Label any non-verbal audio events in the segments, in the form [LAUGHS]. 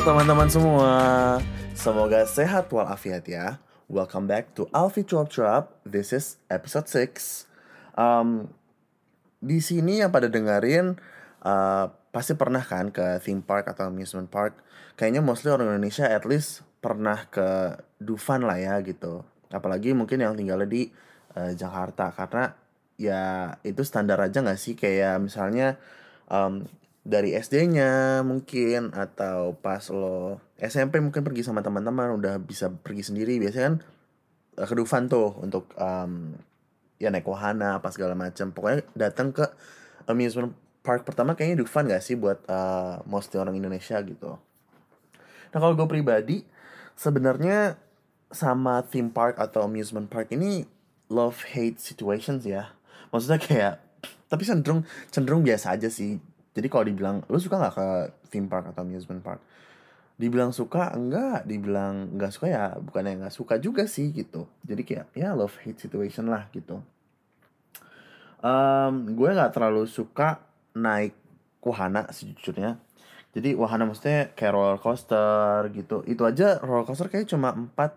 teman-teman semua? Semoga sehat walafiat ya. Welcome back to Alfie Chop Chop. This is episode 6. Um, di sini yang pada dengerin uh, pasti pernah kan ke theme park atau amusement park. Kayaknya mostly orang Indonesia at least pernah ke Dufan lah ya gitu. Apalagi mungkin yang tinggal di uh, Jakarta karena ya itu standar aja nggak sih kayak misalnya um, dari SD-nya mungkin atau pas lo SMP mungkin pergi sama teman-teman udah bisa pergi sendiri. Biasanya kan uh, ke Dufan tuh untuk um, ya naik wahana apa segala macam pokoknya datang ke amusement park pertama kayaknya Dufan gak sih buat uh, mostly orang Indonesia gitu. Nah kalau gue pribadi sebenarnya sama theme park atau amusement park ini love hate situations ya. Maksudnya kayak tapi cenderung cenderung biasa aja sih jadi kalau dibilang lu suka nggak ke theme park atau amusement park? Dibilang suka enggak. Dibilang enggak suka ya bukan yang enggak suka juga sih gitu. Jadi kayak ya love hate situation lah gitu. Um, gue nggak terlalu suka naik wahana sejujurnya. Jadi wahana maksudnya kayak roller coaster gitu. Itu aja roller coaster kayak cuma empat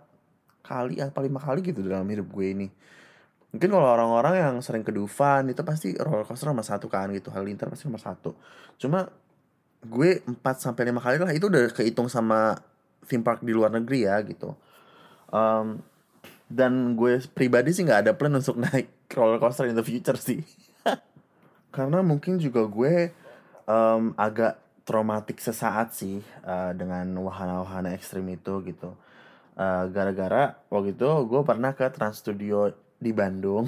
kali apa lima kali gitu dalam hidup gue ini mungkin kalau orang-orang yang sering ke Dufan itu pasti roller coaster nomor satu kan gitu. Halilintar pasti nomor satu. Cuma gue 4 sampai lima kali lah itu udah kehitung sama theme park di luar negeri ya gitu. Um, dan gue pribadi sih nggak ada plan untuk [LAUGHS] naik roller coaster in the future sih. [LAUGHS] Karena mungkin juga gue um, agak traumatik sesaat sih uh, dengan wahana-wahana ekstrim itu gitu. Uh, gara-gara waktu itu gue pernah ke Trans Studio di Bandung.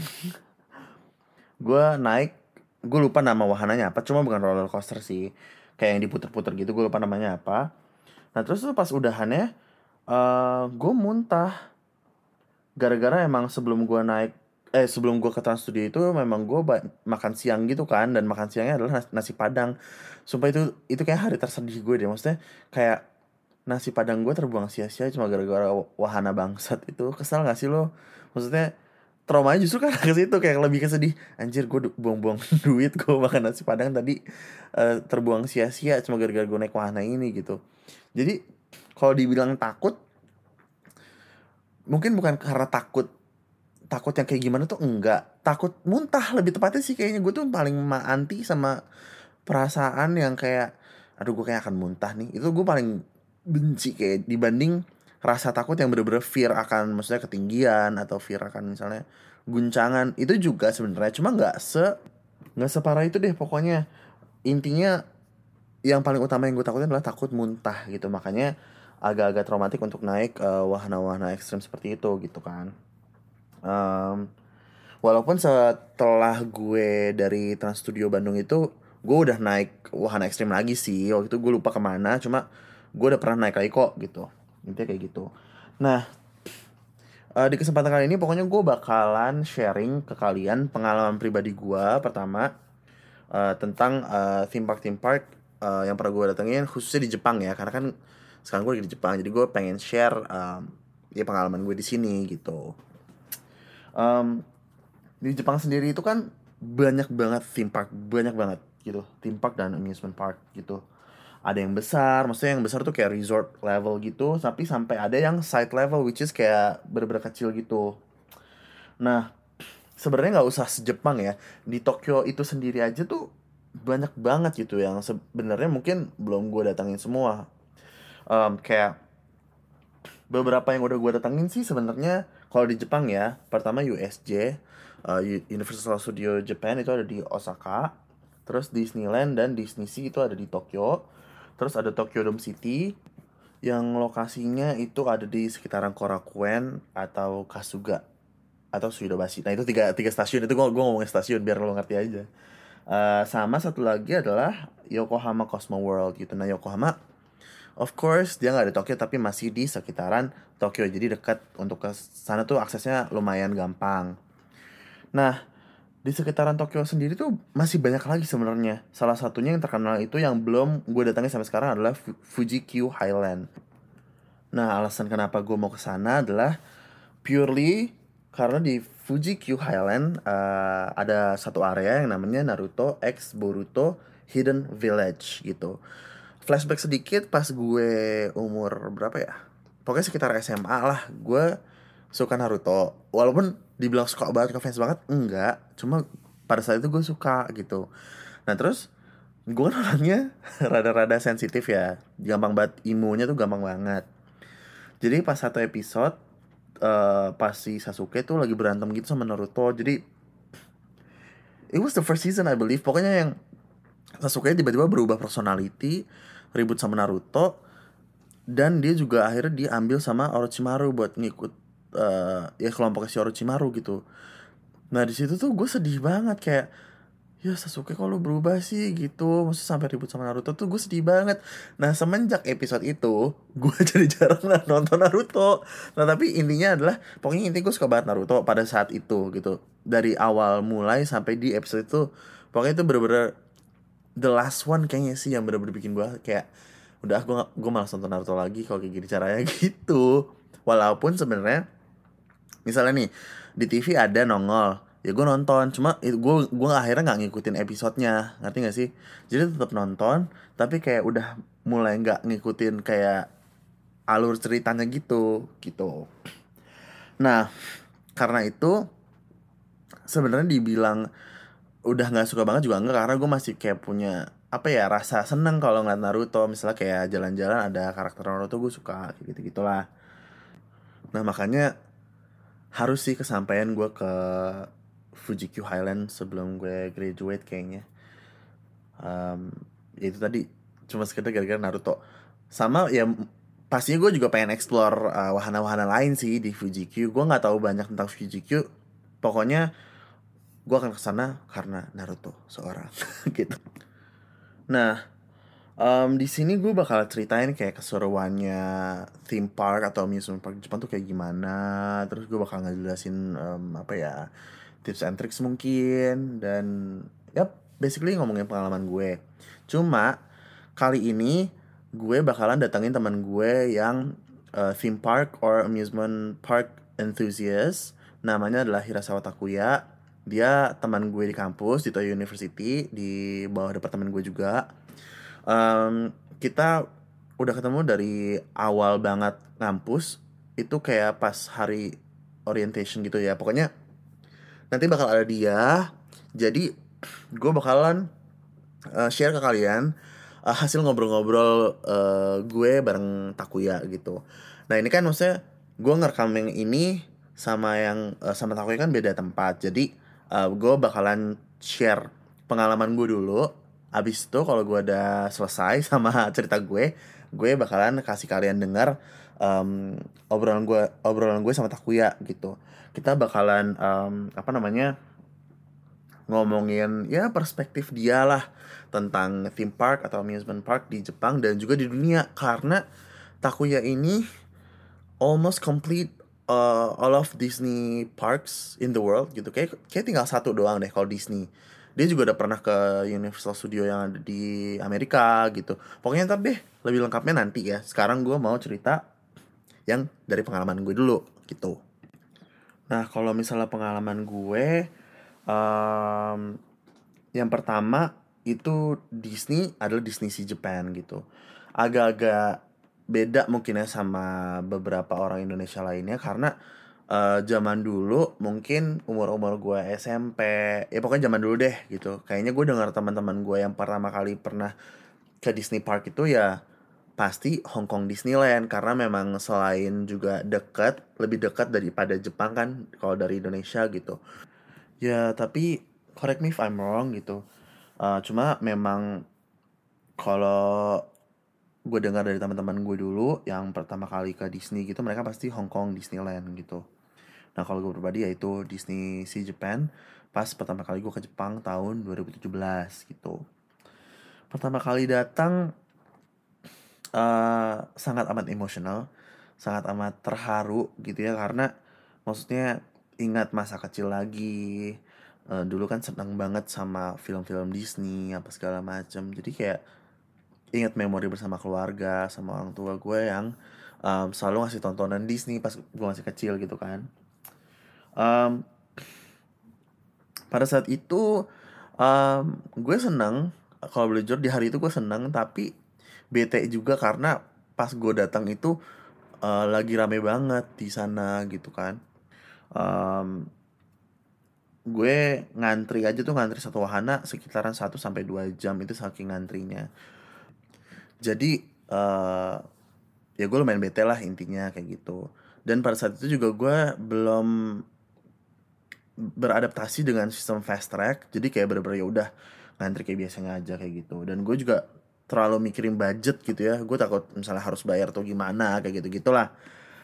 [LAUGHS] Gue naik gue lupa nama wahananya apa cuma bukan roller coaster sih. Kayak yang diputer-puter gitu gue lupa namanya apa. Nah terus tuh pas udahannya uh, gue muntah. Gara-gara emang sebelum gue naik eh sebelum gue ke Trans Studio itu memang gue makan siang gitu kan dan makan siangnya adalah nasi, padang. Sumpah itu itu kayak hari tersedih gue deh maksudnya kayak nasi padang gue terbuang sia-sia cuma gara-gara wahana bangsat itu. Kesal gak sih lo? Maksudnya traumanya justru kan [LAUGHS] ke situ kayak lebih kesedih anjir gue buang-buang [LAUGHS] duit gue makan nasi padang tadi uh, terbuang sia-sia cuma gara-gara gue naik wahana ini gitu. Jadi kalau dibilang takut mungkin bukan karena takut takut yang kayak gimana tuh enggak. Takut muntah lebih tepatnya sih kayaknya. Gue tuh paling anti sama perasaan yang kayak aduh gue kayak akan muntah nih. Itu gue paling benci kayak dibanding rasa takut yang bener-bener fear akan maksudnya ketinggian atau fear akan misalnya guncangan itu juga sebenarnya. Cuma nggak se nggak separah itu deh pokoknya. Intinya yang paling utama yang gue takutin adalah takut muntah gitu. Makanya agak-agak traumatik untuk naik uh, wahana-wahana ekstrim seperti itu gitu kan. Um, walaupun setelah gue dari Trans Studio Bandung itu gue udah naik wahana ekstrim lagi sih. Waktu itu gue lupa ke mana cuma gue udah pernah naik lagi kok gitu intinya kayak gitu. Nah uh, di kesempatan kali ini pokoknya gue bakalan sharing ke kalian pengalaman pribadi gue pertama uh, tentang uh, theme park theme park uh, yang pernah gue datengin khususnya di Jepang ya. Karena kan sekarang gue lagi di Jepang jadi gue pengen share um, ya pengalaman gue di sini gitu. Um, di Jepang sendiri itu kan banyak banget theme park banyak banget gitu. Theme park dan amusement park gitu ada yang besar maksudnya yang besar tuh kayak resort level gitu tapi sampai ada yang side level which is kayak bener-bener kecil gitu. Nah sebenarnya nggak usah sejepang ya di Tokyo itu sendiri aja tuh banyak banget gitu yang sebenarnya mungkin belum gue datangin semua. Um, kayak beberapa yang udah gue datangin sih sebenarnya kalau di Jepang ya pertama USJ uh, Universal Studio Japan itu ada di Osaka terus Disneyland dan Disney Sea itu ada di Tokyo terus ada Tokyo Dome City yang lokasinya itu ada di sekitaran Korakuen atau Kasuga atau Suidobashi. Nah itu tiga tiga stasiun itu gue gue ngomongin stasiun biar lo ngerti aja. Uh, sama satu lagi adalah Yokohama Cosmo World gitu. Nah Yokohama Of course dia nggak di Tokyo tapi masih di sekitaran Tokyo jadi dekat untuk ke sana tuh aksesnya lumayan gampang. Nah di sekitaran Tokyo sendiri tuh masih banyak lagi sebenarnya. Salah satunya yang terkenal itu yang belum gue datangi sampai sekarang adalah Fuji Q Highland. Nah alasan kenapa gue mau ke sana adalah purely karena di Fuji Q Highland uh, ada satu area yang namanya Naruto X Boruto Hidden Village gitu flashback sedikit pas gue umur berapa ya pokoknya sekitar SMA lah gue suka Naruto walaupun dibilang suka banget ke fans banget? Enggak. Cuma pada saat itu gue suka gitu. Nah terus gue kan orangnya [LAUGHS] rada-rada sensitif ya. Gampang banget imunya tuh gampang banget. Jadi pas satu episode uh, pas si Sasuke tuh lagi berantem gitu sama Naruto jadi it was the first season I believe. Pokoknya yang Sasuke tiba-tiba berubah personality ribut sama Naruto dan dia juga akhirnya diambil sama Orochimaru buat ngikut uh, ya kelompok si Orochimaru gitu. Nah di situ tuh gue sedih banget kayak ya Sasuke kok berubah sih? Gitu. Maksudnya sampai ribut sama Naruto tuh gue sedih banget. Nah semenjak episode itu [LAUGHS] Gue jadi jarang nonton Naruto. Nah tapi intinya adalah Pokoknya intinya gue suka banget Naruto pada saat itu gitu. Dari awal mulai sampai di episode itu Pokoknya itu bener-bener The last one kayaknya sih yang bener-bener bikin gue kayak Udah gue gue malas nonton Naruto lagi kalau kayak gini caranya. [LAUGHS] Gitu. Walaupun sebenarnya Misalnya nih Di TV ada nongol. Ya gue nonton cuma itu gue gue akhirnya nggak ngikutin episodenya. Ngerti gak sih? Jadi tetap nonton tapi kayak udah mulai nggak ngikutin kayak alur ceritanya gitu gitu. Nah karena itu sebenarnya dibilang udah nggak suka banget juga enggak karena gue masih kayak punya apa ya rasa seneng kalau ngeliat Naruto. Misalnya kayak jalan-jalan ada karakter Naruto gue suka gitu gitulah nah makanya harus sih kesampaian gue ke Fujikyu Highland sebelum gue graduate kayaknya. Um, ya itu tadi cuma sekedar gara-gara Naruto. Sama ya pastinya gue juga pengen explore uh, wahana-wahana lain sih di Fujikyu. Gue nggak tahu banyak tentang Fujikyu. Pokoknya gue akan ke sana karena Naruto seorang [LAUGHS] gitu. Nah um, di sini gue bakal ceritain kayak keseruannya theme park atau amusement park Jepang tuh kayak gimana. Terus gue bakal ngejelasin um, apa ya tips and tricks mungkin. Dan yap basically ngomongin pengalaman gue. Cuma kali ini gue bakalan datangin teman gue yang uh, theme park or amusement park enthusiast. Namanya adalah Hirasawa Takuya dia teman gue di kampus di Toyo University di bawah departemen gue juga um, kita udah ketemu dari awal banget ngampus itu kayak pas hari orientation gitu ya. Pokoknya nanti bakal ada dia jadi gue bakalan uh, share ke kalian uh, hasil ngobrol-ngobrol uh, gue bareng Takuya gitu. Nah ini kan maksudnya gue ngerekam yang ini sama yang uh, sama Takuya kan beda tempat. Jadi uh, gue bakalan share pengalaman gue dulu abis itu kalau gue udah selesai [LAUGHS] sama cerita gue gue bakalan kasih kalian dengar um, obrolan gue obrolan gue sama Takuya gitu. Kita bakalan um, apa namanya ngomongin ya perspektif dia lah tentang theme park atau amusement park di Jepang dan juga di dunia. Karena Takuya ini almost complete uh, all of Disney parks in the world gitu. Kayak kayak tinggal satu doang deh kalau Disney dia juga udah pernah ke Universal Studio yang ada di Amerika gitu. Pokoknya deh lebih lengkapnya nanti ya. Sekarang gue mau cerita yang dari pengalaman gue dulu gitu. Nah, kalau misalnya pengalaman gue, um, yang pertama itu Disney adalah Disney Sea Japan gitu. Agak-agak beda mungkin ya sama beberapa orang Indonesia lainnya karena uh, zaman dulu mungkin umur-umur gue SMP, ya pokoknya zaman dulu deh gitu. Kayaknya gue dengar teman-teman gue yang pertama kali pernah ke Disney Park itu ya pasti Hong Kong Disneyland. Karena memang selain juga dekat lebih dekat daripada Jepang kan kalau dari Indonesia gitu. Ya tapi correct me if I'm wrong gitu. Uh, cuma memang kalau gue dengar dari teman-teman gue dulu yang pertama kali ke Disney gitu mereka pasti Hong Kong Disneyland gitu nah kalau gue pribadi yaitu Disney Sea Japan pas pertama kali gue ke Jepang tahun 2017 gitu pertama kali datang uh, sangat amat emosional, sangat amat terharu gitu ya karena maksudnya ingat masa kecil lagi. Uh, dulu kan senang banget sama film-film Disney apa segala macam. Jadi kayak ingat memori bersama keluarga sama orang tua gue yang um, selalu ngasih tontonan Disney pas gue masih kecil gitu kan. Um, pada saat itu um, gue senang kalau jujur di hari itu gue senang tapi bete juga karena pas gue datang itu uh, lagi rame banget di sana gitu kan. Um, gue ngantri aja tuh ngantri satu wahana sekitaran 1 sampai dua jam itu saking ngantrinya. Jadi uh, ya gue lumayan bete lah intinya kayak gitu. Dan pada saat itu juga gue belum beradaptasi dengan sistem fast track jadi kayak bener-bener ya udah ngantri kayak biasanya aja kayak gitu. Dan gue juga terlalu mikirin budget gitu ya. Gue takut misalnya harus bayar atau gimana kayak gitu gitulah.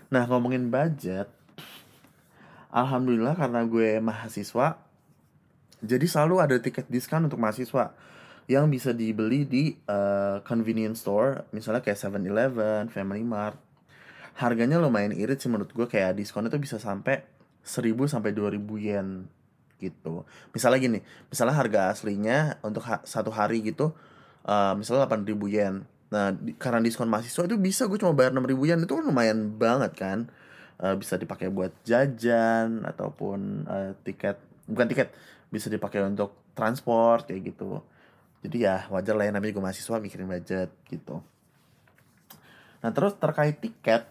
Nah ngomongin budget alhamdulillah karena gue mahasiswa jadi selalu ada tiket diskon untuk mahasiswa yang bisa dibeli di uh, convenience store misalnya kayak 7-Eleven, Family Mart. Harganya lumayan irit sih menurut gue kayak diskonnya tuh bisa sampai 1000 sampai 2000 yen gitu. Misalnya gini, misalnya harga aslinya untuk ha satu hari gitu uh, misalnya 8000 yen. Nah, di, karena diskon mahasiswa itu bisa gue cuma bayar 6000 yen itu kan lumayan banget kan. Uh, bisa dipakai buat jajan ataupun uh, tiket bukan tiket bisa dipakai untuk transport kayak gitu. Jadi ya wajar lah ya namanya gue mahasiswa mikirin budget gitu. Nah terus terkait tiket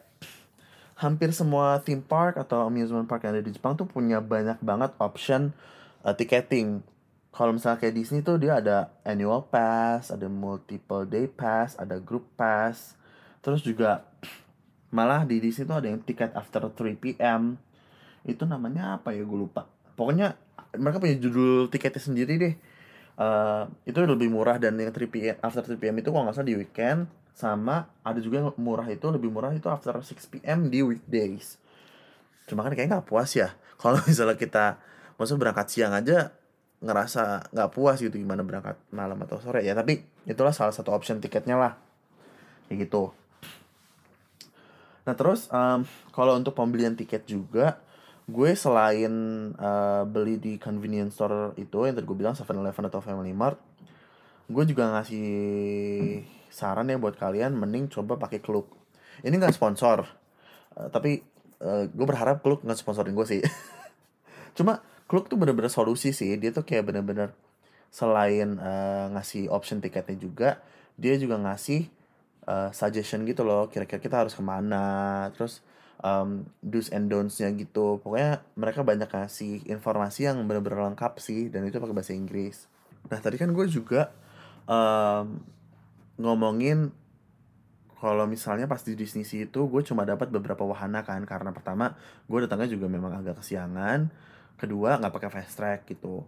hampir semua theme park atau amusement park yang ada di Jepang tuh punya banyak banget option uh, ticketing. Kalau misalnya kayak Disney tuh dia ada annual pass, ada multiple day pass, ada group pass. Terus juga [CLEARS THROAT] malah di Disney tuh ada yang tiket after 3 p.m. Itu namanya apa ya gue lupa. Pokoknya mereka punya judul tiketnya sendiri deh. Uh, itu lebih murah dan yang 3 p.m. after 3 p.m. itu kalau nggak salah di weekend sama ada juga yang murah itu lebih murah itu after 6 pm di weekdays. Cuma kan kayaknya nggak puas ya. [LAUGHS] Kalau misalnya kita maksud berangkat siang aja ngerasa nggak puas gitu gimana berangkat malam atau sore. Ya tapi itulah salah satu option tiketnya lah. Kayak gitu. Nah terus um, kalau untuk pembelian tiket juga gue selain uh, beli di convenience store itu yang tadi gue bilang 7-Eleven atau Family Mart gue juga ngasih saran ya buat kalian mending coba pakai Klook. Ini nggak sponsor, uh, tapi uh, gue berharap Klook nggak sponsorin gue sih. [LAUGHS] Cuma Klook tuh bener-bener solusi sih. Dia tuh kayak bener-bener selain uh, ngasih option tiketnya juga, dia juga ngasih uh, suggestion gitu loh. Kira-kira kita harus ke mana, terus um, do's and don'ts-nya gitu. Pokoknya mereka banyak ngasih informasi yang bener-bener lengkap sih, dan itu pakai bahasa Inggris. Nah tadi kan gue juga um, ngomongin kalau misalnya pas di Disney Sea itu gue cuma dapat beberapa wahana kan. Karena pertama gue datangnya juga memang agak kesiangan. Kedua nggak pakai fast track gitu.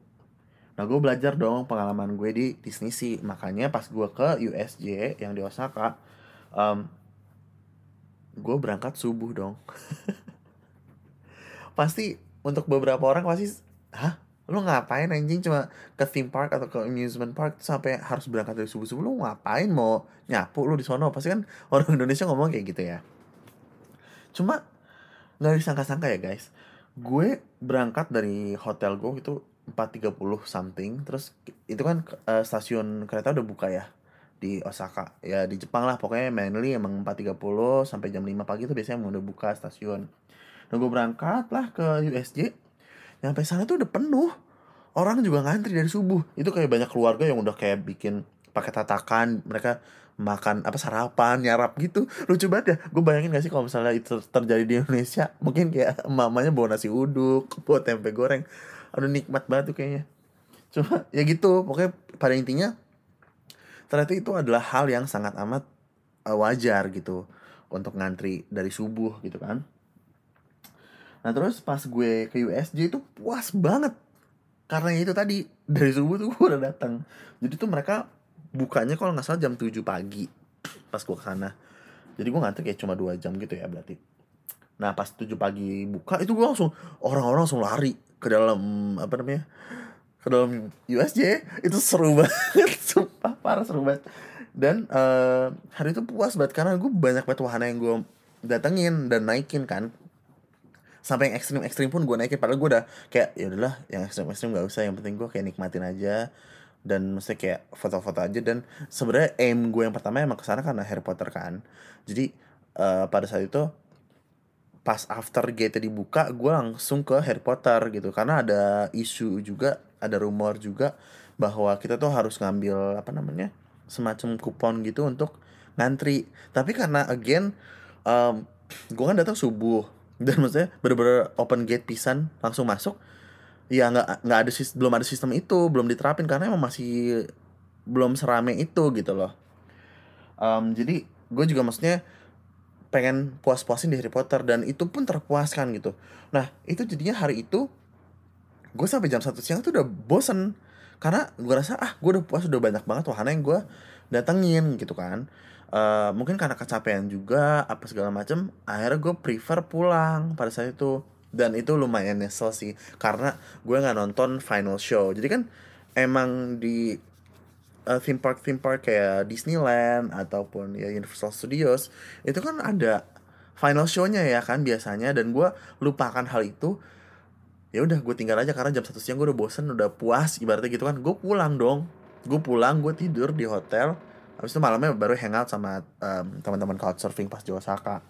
Nah gue belajar dong pengalaman gue di Disney Sea. Makanya pas gue ke USJ yang di Osaka um, gue berangkat subuh dong. [LAUGHS] Pasti untuk beberapa orang pasti hah lu ngapain anjing? Cuma ke theme park atau ke amusement park sampai harus berangkat dari subuh subuh lu ngapain mau nyapu? Lu di sono. Pasti kan orang [LAUGHS] Indonesia ngomong kayak gitu ya. Cuma nggak disangka-sangka ya guys. Gue berangkat dari hotel gue itu 4.30 something. Terus itu kan uh, stasiun kereta udah buka ya di Osaka. Ya di Jepang lah. Pokoknya mainly emang 4.30 sampai jam 5 pagi itu biasanya udah buka stasiun. Dan gue berangkat lah ke USJ nyampe sana tuh udah penuh. Orang juga ngantri dari subuh. Itu kayak banyak keluarga yang udah kayak bikin pakai tatakan mereka makan apa sarapan nyarap gitu. Lucu banget ya. Gue bayangin gak sih kalau misalnya itu terjadi di Indonesia [LAUGHS] mungkin kayak mamanya bawa nasi uduk [LAUGHS] bawa tempe goreng. Aduh nikmat banget tuh kayaknya. Cuma ya gitu. Pokoknya pada intinya ternyata itu adalah hal yang sangat amat uh, wajar gitu untuk ngantri dari subuh gitu kan Nah terus pas gue ke USJ itu puas banget. Karena itu tadi Dari subuh tuh gue udah datang. Jadi tuh mereka bukanya kalau nggak salah jam 7 pagi Pas gue ke sana Jadi gue ngantri kayak cuma 2 jam gitu ya berarti. Nah pas 7 pagi buka itu gue langsung Orang-orang langsung lari ke dalam Apa namanya ke dalam USJ itu seru banget [LAUGHS] sumpah parah seru banget. Dan uh, hari itu puas banget karena gue banyak banget wahana yang gue datengin dan naikin kan sampai yang ekstrim ekstrim pun gue naikin. Padahal gue udah kayak ya udahlah yang ekstrim ekstrim gak usah yang penting gue kayak nikmatin aja. Dan mesti kayak foto-foto aja. Dan sebenarnya aim gue yang pertama emang ke sana karena Harry Potter kan. Jadi uh, pada saat itu pas after gate dibuka gue langsung ke Harry Potter gitu. Karena ada isu juga ada rumor juga bahwa kita tuh harus ngambil apa namanya semacam kupon gitu untuk ngantri. Tapi karena again um, gue kan datang subuh dan maksudnya bener-bener open gate pisan langsung masuk. Ya nggak nggak ada belum ada sistem itu belum diterapin karena emang masih belum serame itu gitu loh. Um, jadi gue juga maksudnya pengen puas-puasin di Harry Potter dan itu pun terpuaskan gitu. Nah itu jadinya hari itu gue sampai jam satu siang tuh udah bosen. Karena gue rasa ah gue udah puas udah banyak banget wahana yang gue datengin gitu kan uh, mungkin karena kecapean juga apa segala macem akhirnya gue prefer pulang pada saat itu. Dan itu lumayan nyesel sih karena gue nggak nonton final show. Jadi kan emang di uh, theme park theme park kayak Disneyland ataupun ya Universal Studios itu kan ada final show-nya ya kan biasanya. Dan gue lupakan hal itu ya udah gue tinggal aja karena jam satu siang gue udah bosen udah puas ibaratnya gitu kan. Gue pulang dong gue pulang gue tidur di hotel habis itu malamnya baru hangout sama um, teman-teman couchsurfing pas di Osaka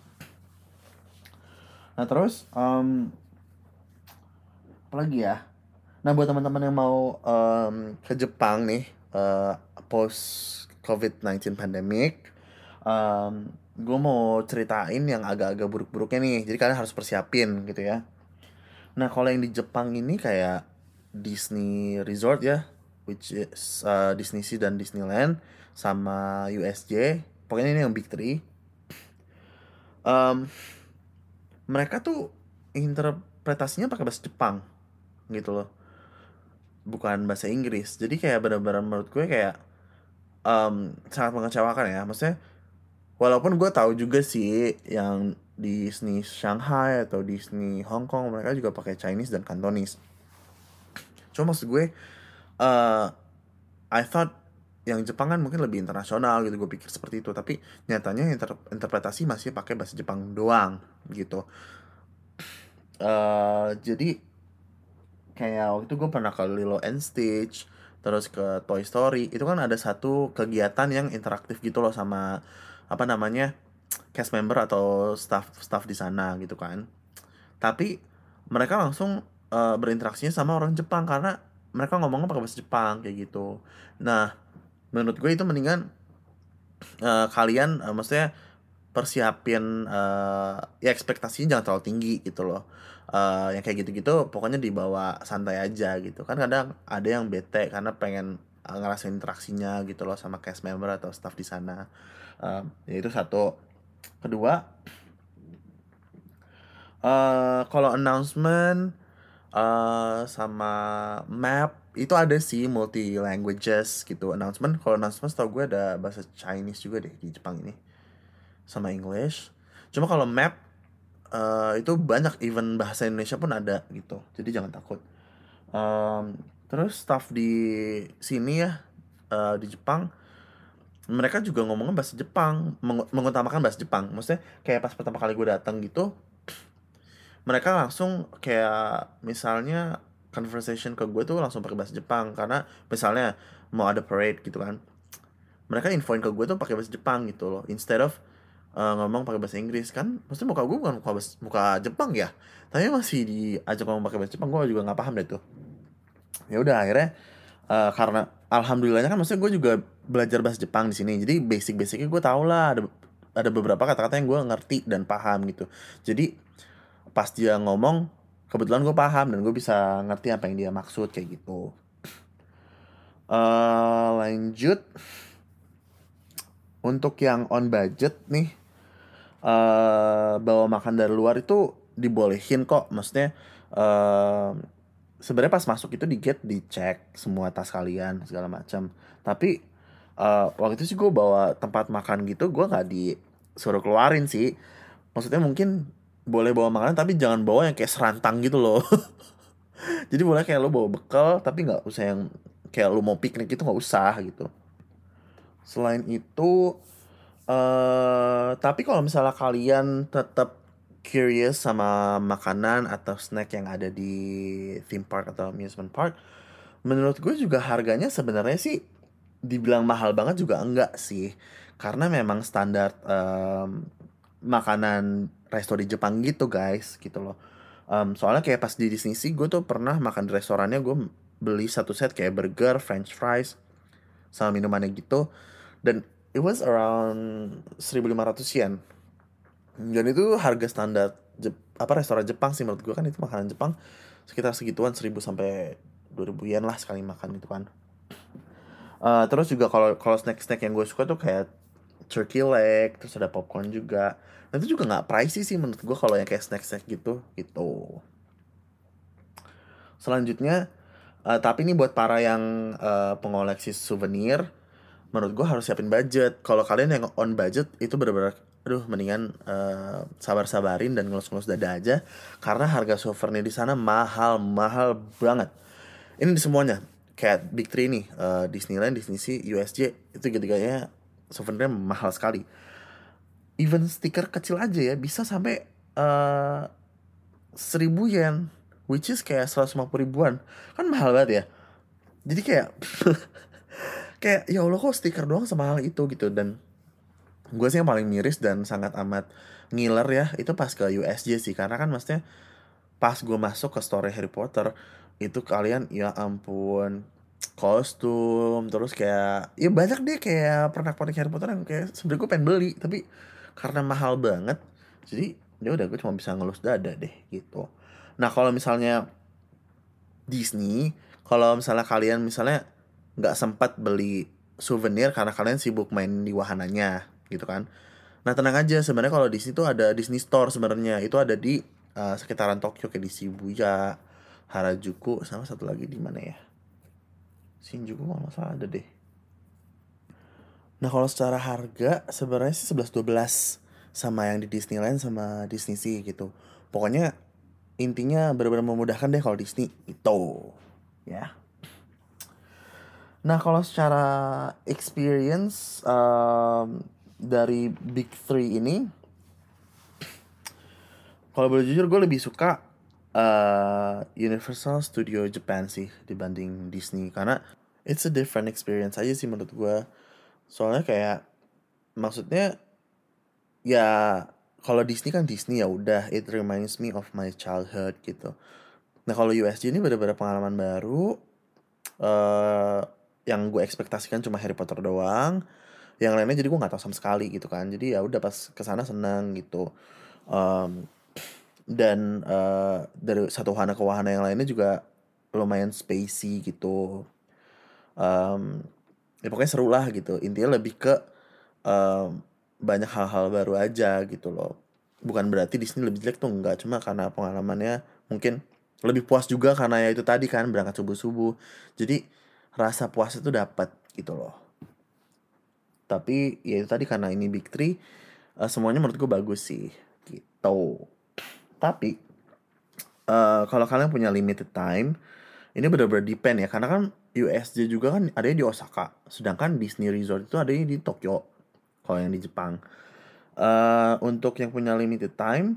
Nah terus um, apa lagi ya? Nah buat teman-teman yang mau um, ke Jepang nih uh, post COVID-19 pandemic, um, gue mau ceritain yang agak-agak buruk-buruknya nih. Jadi kalian harus persiapin gitu ya. Nah kalau yang di Jepang ini kayak Disney Resort ya, which is uh, Disney Sea dan Disneyland sama USJ. Pokoknya ini yang big three. Um, mereka tuh interpretasinya pakai bahasa Jepang gitu loh bukan bahasa Inggris jadi kayak benar-benar menurut gue kayak um, sangat mengecewakan ya maksudnya walaupun gue tahu juga sih yang Disney Shanghai atau Disney Hong Kong mereka juga pakai Chinese dan Cantonese cuma maksud gue uh, I thought yang Jepang kan mungkin lebih internasional gitu gue pikir seperti itu. Tapi nyatanya inter interpretasi masih pakai bahasa Jepang doang gitu. Uh, jadi kayak waktu itu gue pernah ke Lilo and Stitch terus ke Toy Story. Itu kan ada satu kegiatan yang interaktif gitu loh sama apa namanya cast member atau staff staff di sana gitu kan. Tapi mereka langsung uh, berinteraksinya sama orang Jepang karena mereka ngomongnya pakai bahasa Jepang kayak gitu. Nah menurut gue itu mendingan uh, kalian uh, maksudnya persiapin uh, ya ekspektasinya jangan terlalu tinggi gitu loh. Uh, yang kayak gitu-gitu pokoknya dibawa santai aja gitu. Kan kadang ada yang bete karena pengen ngerasain interaksinya gitu loh sama cast member atau staff di sana. Uh, ya itu satu. Kedua uh, kalau announcement uh, sama map itu ada sih multi languages gitu. Announcement kalau announcement tau gue ada bahasa Chinese juga deh di Jepang ini. Sama English. Cuma kalau map uh, itu banyak even bahasa Indonesia pun ada gitu. Jadi jangan takut. Um, terus staff di sini ya uh, di Jepang mereka juga ngomongnya bahasa Jepang meng mengutamakan bahasa Jepang. Maksudnya kayak pas pertama kali gue datang gitu mereka langsung kayak misalnya conversation ke gue tuh langsung pakai bahasa Jepang. Karena misalnya mau ada parade gitu kan mereka infoin ke gue tuh pakai bahasa Jepang gitu loh. Instead of uh, ngomong pakai bahasa Inggris. Kan pasti muka gue bukan muka, muka Jepang ya. Tapi masih diajak ngomong pakai bahasa Jepang gue juga nggak paham deh tuh. Ya udah akhirnya uh, karena alhamdulillahnya kan maksudnya gue juga belajar bahasa Jepang di sini. Jadi basic basicnya gue tau lah. Ada ada beberapa kata-kata yang gue ngerti dan paham gitu. Jadi pas dia ngomong kebetulan gue paham dan gue bisa ngerti apa yang dia maksud kayak gitu. Uh, [SNIFFS] lanjut. Untuk yang on budget nih uh, bawa makan dari luar itu dibolehin kok. Maksudnya uh, sebenarnya pas masuk itu di gate dicek semua tas kalian segala macam. Tapi uh, waktu itu sih gue bawa tempat makan gitu gue nggak disuruh keluarin sih. Maksudnya mungkin boleh bawa makanan tapi jangan bawa yang kayak serantang gitu loh. [LAUGHS] Jadi boleh kayak lo bawa bekal tapi nggak usah yang kayak lo mau piknik itu nggak usah gitu. Selain itu uh, tapi kalau misalnya kalian tetap curious sama makanan atau snack yang ada di theme park atau amusement park menurut gue juga harganya sebenarnya sih dibilang mahal banget juga enggak sih. Karena memang standar um, makanan resto di Jepang gitu guys gitu loh. Um, soalnya kayak pas di Disney sih gue tuh pernah makan di restorannya gue beli satu set kayak burger, french fries sama minumannya gitu. Dan it was around 1500 yen. Dan itu harga standar Jep, apa restoran Jepang sih menurut gue kan itu makanan Jepang sekitar segituan 1000 sampai 2000 yen lah sekali makan itu kan. Uh, terus juga kalau kalau snack snack yang gue suka tuh kayak turkey leg terus ada popcorn juga. Dan itu juga nggak pricey sih menurut gue kalau yang kayak snack snack gitu gitu. Selanjutnya uh, tapi ini buat para yang uh, pengoleksi souvenir menurut gue harus siapin budget. Kalau kalian yang on budget itu benar-benar aduh mendingan uh, sabar-sabarin dan ngelus-ngelus dada aja. Karena harga souvenir di sana mahal mahal banget. Ini di semuanya kayak Big Three nih uh, Disneyland, Disney Sea, USJ itu tiga-tiganya souvenirnya mahal sekali. Even stiker kecil aja ya bisa sampai uh, seribu yen which is kayak 150 ribuan. Kan mahal banget ya. Jadi kayak [LAUGHS] kayak ya Allah kok stiker doang semahal itu gitu. Dan gue sih yang paling miris dan sangat amat ngiler ya itu pas ke USJ sih. Karena kan maksudnya pas gue masuk ke store Harry Potter itu kalian ya ampun kostum terus kayak ya banyak deh kayak pernak-pernik Harry Potter yang kayak sebenernya gue pengen beli tapi karena mahal banget jadi ya udah gue cuma bisa ngelus dada deh gitu. Nah kalau misalnya Disney kalau misalnya kalian misalnya nggak sempat beli souvenir karena kalian sibuk main di wahananya gitu kan. Nah tenang aja sebenarnya kalau di situ ada Disney Store sebenarnya itu ada di uh, sekitaran Tokyo kayak di Shibuya Harajuku sama satu lagi di mana ya Shinjuku kalau nggak salah ada deh. Nah kalau secara harga sebenarnya sih 11 12 sama yang di Disneyland sama Disney Sea gitu. Pokoknya intinya benar-benar memudahkan deh kalau Disney itu ya. Nah kalau secara experience um, dari Big Three ini kalau boleh jujur gue lebih suka uh, Universal Studio Japan sih dibanding Disney. Karena it's a different experience aja sih menurut gue soalnya kayak maksudnya ya kalau Disney kan Disney ya udah it reminds me of my childhood gitu. Nah kalau USG ini bener-bener pengalaman baru. Uh, yang gue ekspektasikan cuma Harry Potter doang. Yang lainnya jadi gue nggak tahu sama sekali gitu kan. Jadi ya udah pas ke sana senang gitu. Um, dan uh, dari satu wahana ke wahana yang lainnya juga lumayan spacey gitu. Um, ya pokoknya seru lah gitu. Intinya lebih ke um, banyak hal-hal baru aja gitu loh. Bukan berarti di sini lebih jelek tuh enggak. Cuma karena pengalamannya mungkin lebih puas juga karena ya itu tadi kan berangkat subuh subuh jadi rasa puas itu dapat gitu loh. Tapi ya itu tadi karena ini big three uh, semuanya menurut bagus sih gitu tapi uh, kalau kalian punya limited time ini benar-benar depend ya. Karena kan USJ juga kan ada di Osaka sedangkan Disney Resort itu ada di Tokyo kalau yang di Jepang. Uh, untuk yang punya limited time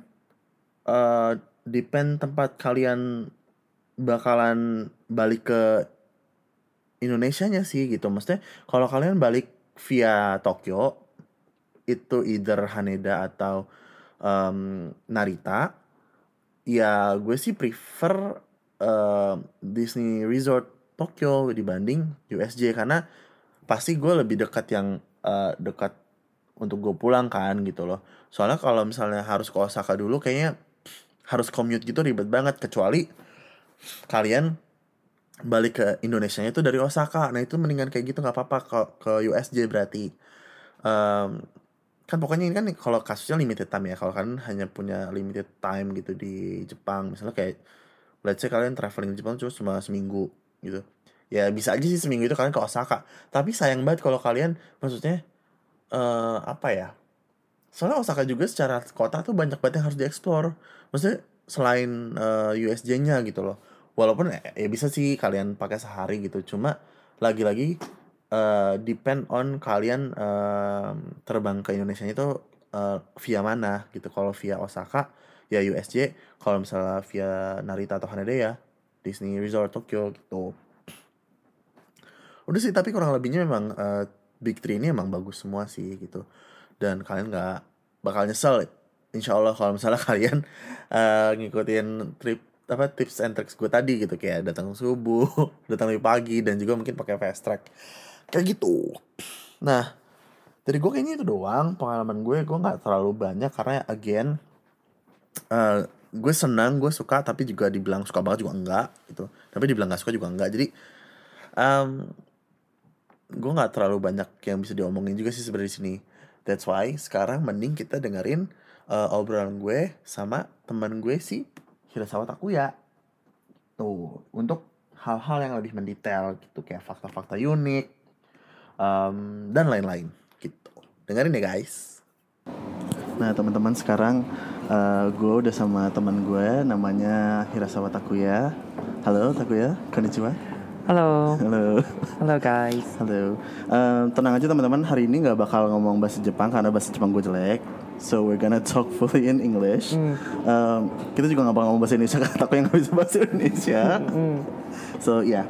uh, depend tempat kalian bakalan balik ke Indonesia nya sih gitu. Maksudnya kalau kalian balik via Tokyo itu either Haneda atau um, Narita ya gue sih prefer uh, Disney Resort Tokyo dibanding USJ karena pasti gue lebih dekat yang uh, dekat untuk gue pulang kan gitu loh. Soalnya kalau misalnya harus ke Osaka dulu kayaknya harus commute gitu ribet banget. Kecuali kalian balik ke Indonesia itu dari Osaka. Nah itu mendingan kayak gitu nggak apa-apa ke ke USJ berarti. Um, kan pokoknya ini kan kalau kasusnya limited time ya. Kalau kalian hanya punya limited time gitu di Jepang. Misalnya kayak let's say kalian traveling di Jepang cuma seminggu gitu. Ya bisa aja sih seminggu itu kalian ke Osaka. Tapi sayang banget kalau kalian maksudnya uh, apa ya? Soalnya Osaka juga secara kota tuh banyak banget yang harus dieksplor. Maksudnya selain uh, eh, USJ-nya gitu loh. Walaupun ya, ya bisa sih kalian pakai sehari gitu. Cuma lagi-lagi uh, depend on kalian uh, terbang ke Indonesia itu uh, via mana gitu. Kalau via Osaka ya USJ kalau misalnya via Narita atau Haneda ya Disney Resort Tokyo gitu. Udah sih tapi kurang lebihnya memang uh, Big Three ini emang bagus semua sih gitu. Dan kalian nggak bakal nyesel Insya Allah kalau misalnya [LAUGHS] kalian uh, ngikutin trip apa tips and tricks gue tadi gitu. Kayak datang subuh [LAUGHS] datang lebih pagi dan juga mungkin pakai fast track kayak gitu. Nah dari gue kayaknya itu doang pengalaman gue. Gue nggak terlalu banyak karena again eh gue senang gue suka tapi juga dibilang suka banget juga enggak gitu. Tapi dibilang nggak suka juga enggak. Jadi em gue nggak terlalu banyak yang bisa diomongin juga sih sebenarnya sini. That's why sekarang mending kita dengerin eh, obrolan gue sama teman gue si Hirasawa Takuya. Tuh untuk hal-hal yang lebih mendetail gitu kayak fakta-fakta unik em, dan lain-lain gitu. Dengerin ya guys. Nah teman-teman sekarang eh, gue udah sama teman gue namanya Hirasawa Takuya. Halo Takuya. Konnichiwa. Halo, halo. Halo guys. halo. Em, tenang aja teman-teman. Hari ini nggak bakal ngomong bahasa Jepang karena bahasa Jepang gue jelek. So we're gonna talk fully in English. Hmm. Em, kita juga nggak bakal ngomong bahasa Indonesia karena aku yang nggak bisa bahasa Indonesia. Hmm. so yeah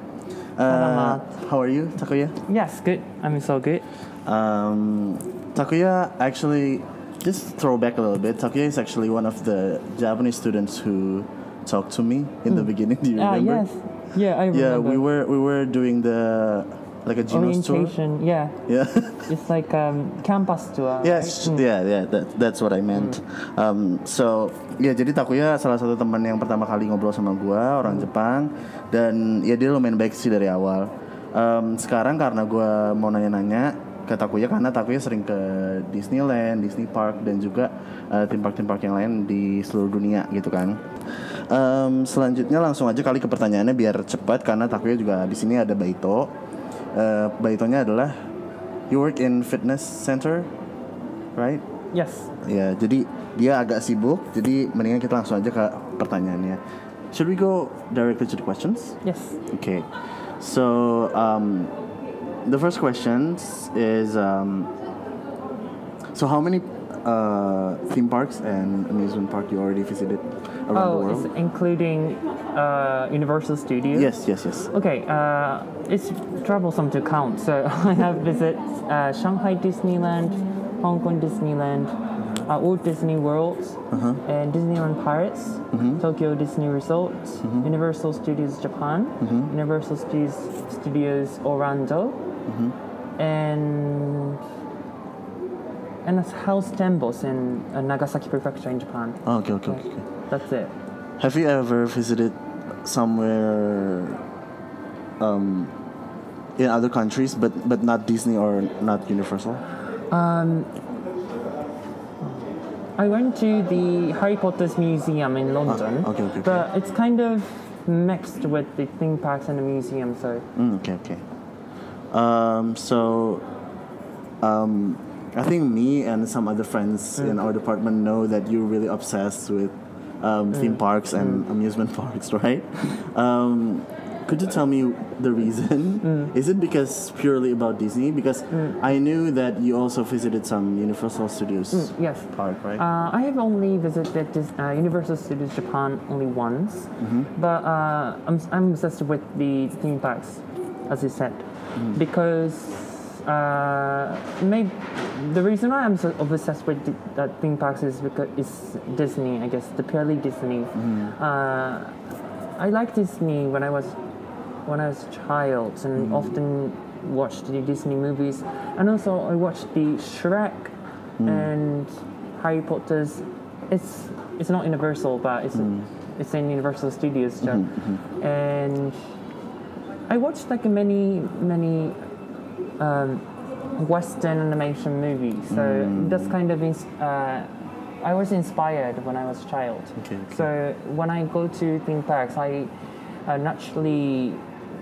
Uh, how are you Takuya Yes, good. I'm so good. Um, Takuya actually, just throw back a little bit. Takuya is actually one of the Japanese students who talked to me in the beginning. Do you Ah, remember? yes. Yeah, I remember. Yeah, we were we were doing the like a Geno's tour. orientation. Yeah, Yeah. [LAUGHS] it's like um campus tour. Yes, right? Mm. yeah, yeah, that, that's what I meant. Um, so, ya jadi Takuya salah satu teman yang pertama kali ngobrol sama gua orang Jepang dan ya dia lumayan baik sih dari awal. Um, sekarang karena gua mau nanya-nanya ke Takuya karena Takuya sering ke Disneyland, Disney Park dan juga uh, theme park-theme park yang lain di seluruh dunia gitu kan. Um, selanjutnya langsung aja kali ke pertanyaannya biar cepat karena Takuya juga di sini ada Baito. Uh, Baitonya adalah you work in fitness center, right? Yes. Ya, jadi dia agak sibuk, jadi mendingan kita langsung aja ke pertanyaannya. Should we go directly to the questions? Yes. Okay. So, um, the first question is um, so how many uh, theme parks and amusement park you already visited around the Oh, world? it's including uh, Universal Studios. Yes, yes, yes. Okay, uh, it's troublesome to count. So [LAUGHS] I have visited uh, Shanghai Disneyland, Hong Kong Disneyland, uh, Walt Disney World, Uh-huh. and Disneyland Paris, Mm-hmm. Tokyo Disney Resort, Universal Studios Japan, Mm-hmm. Universal Studios, Studios Orlando, Mm-hmm. and and it's Huis Ten Bosch in uh, Nagasaki Prefecture in Japan. Oh, okay, okay, okay, okay. That's it. Have you ever visited somewhere um, in other countries, but but not Disney or not Universal? Um, I went to the Harry Potter's museum in London, Ah, okay, okay, okay. but it's kind of mixed with the theme parks and the museum. So Mm, okay, okay. Um, so, um, I think me and some other friends in our department know that you're really obsessed with um, theme parks and amusement [LAUGHS] parks, right? Um, could you tell me the reason? Is it because purely about Disney? Because I knew that you also visited some Universal Studios yes, park, right? uh, I have only visited this, uh, Universal Studios Japan only once, Mm-hmm. but uh, I'm I'm obsessed with the theme parks, as you said, Mm. because. Uh, maybe the reason why I'm so obsessed with the, uh, theme parks is because it's Disney. I guess the purely Disney. Mm-hmm. Uh, I like Disney when I was when I was a child and often watched the Disney movies, and also I watched the Shrek and Harry Potter's. It's it's not Universal, but it's it's in Universal Studios, so. and I watched like many many um, Western animation movies. So that's kind of ins- uh, I was inspired when I was a child. Okay, okay. So when I go to theme parks, I uh, naturally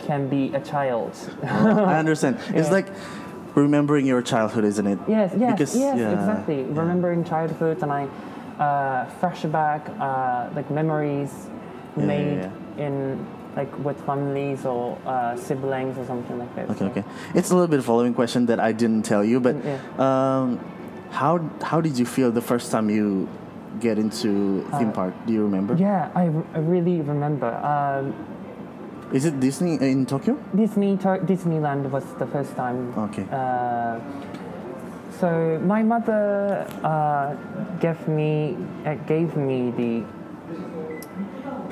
can be a child. I understand. [LAUGHS] It's Yeah. like remembering your childhood, isn't it? yes, yes, Because- yes, yeah, exactly. yeah. Remembering childhood, and I uh, flashback uh, like memories made in like with families or uh, siblings or something like that. Okay, So- okay. It's a little bit following question that I didn't tell you, but Mm, um, how how did you feel the first time you get into theme park? Do you remember? Uh, Yeah, I really remember. Um, Is it Disney in Tokyo? Disney Disneyland was the first time. Okay. Uh, so my mother uh, gave me uh, gave me the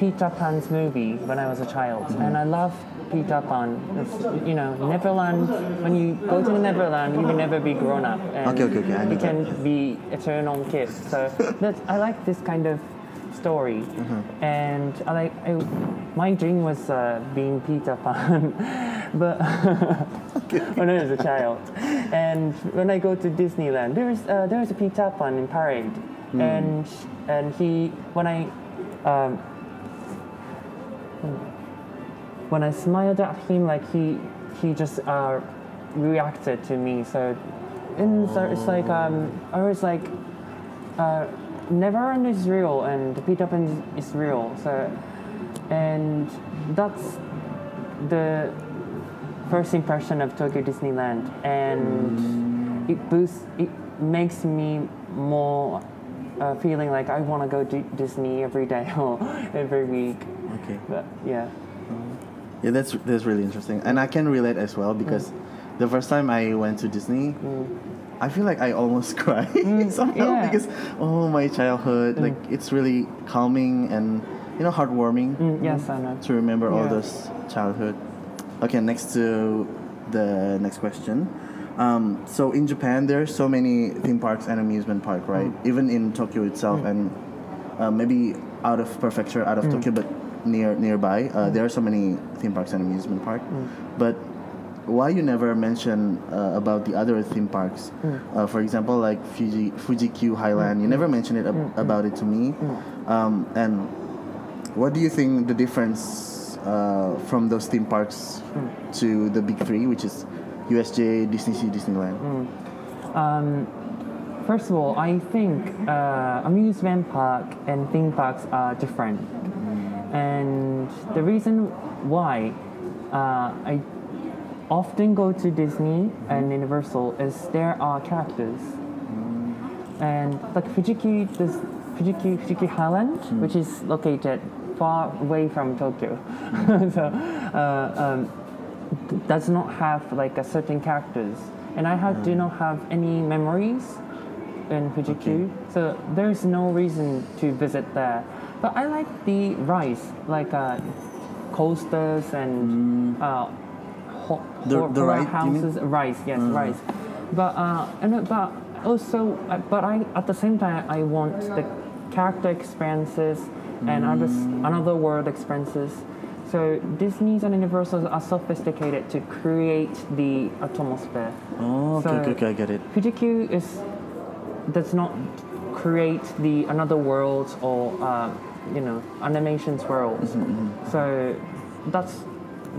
Peter Pan's movie when I was a child, and I love Peter Pan. It's, you know, Neverland. When you go to the Neverland, you will never be grown up, and Okay, okay, okay, you that, can yes. be eternal kid. So [LAUGHS] that I like this kind of story, Mm-hmm. and I like. I, my dream was uh, being Peter Pan, [LAUGHS] but [LAUGHS] when I was a child, and when I go to Disneyland, there's uh, there's a Peter Pan in parade, Hmm. and and he when I. Um, when I smiled at him, like he he just uh, reacted to me. So, and so it's like um, I was like, uh, Neverland is real and Peter Pan is, is real. So, and that's the first impression of Tokyo Disneyland, and it boosts. It makes me more. Uh, feeling like I want to go to Disney every day [LAUGHS] or every week, Okay. but yeah. Mm. Yeah, that's that's really interesting, and I can relate as well because mm. the first time I went to Disney, mm. I feel like I almost [LAUGHS] cried [LAUGHS] somehow yeah. because oh my childhood, like it's really calming and you know heartwarming Mm, yes, I know. to remember all those childhood. Okay, next to the next question. Um, so in Japan, there are so many theme parks and amusement park, right? Mm. Even in Tokyo itself, and uh, maybe out of prefecture, out of Mm. Tokyo, but near nearby, uh, there are so many theme parks and amusement park. Mm. But why you never mention uh, about the other theme parks? Mm. Uh, for example, like Fuji Fuji Q Highland, you never mention it ab- about it to me. Um, and what do you think the difference uh, from those theme parks to the big three, which is USJ, Disney Sea, Disneyland? First of all, I think uh, amusement park and theme parks are different, and the reason why uh, I often go to Disney and Universal is there are characters, and like Fujikyu, this Fujikyu Fujikyu Highland, which is located far away from Tokyo, [LAUGHS] so uh, um, does not have like a certain characters, and I have do not have any memories in Fujikyu, so there's no reason to visit there. But I like the rice, like uh, coasters and uh, ho- The- the horror ride, you mean? houses, Rice, yes, rice. But uh, and uh, but also, uh, but I at the same time I want the character experiences and other another world experiences. So Disney's and Universals are sophisticated to create the atmosphere. Oh, okay, So- okay, okay, I get it. Fujikyu is does not create the another world or uh, you know animations world. So that's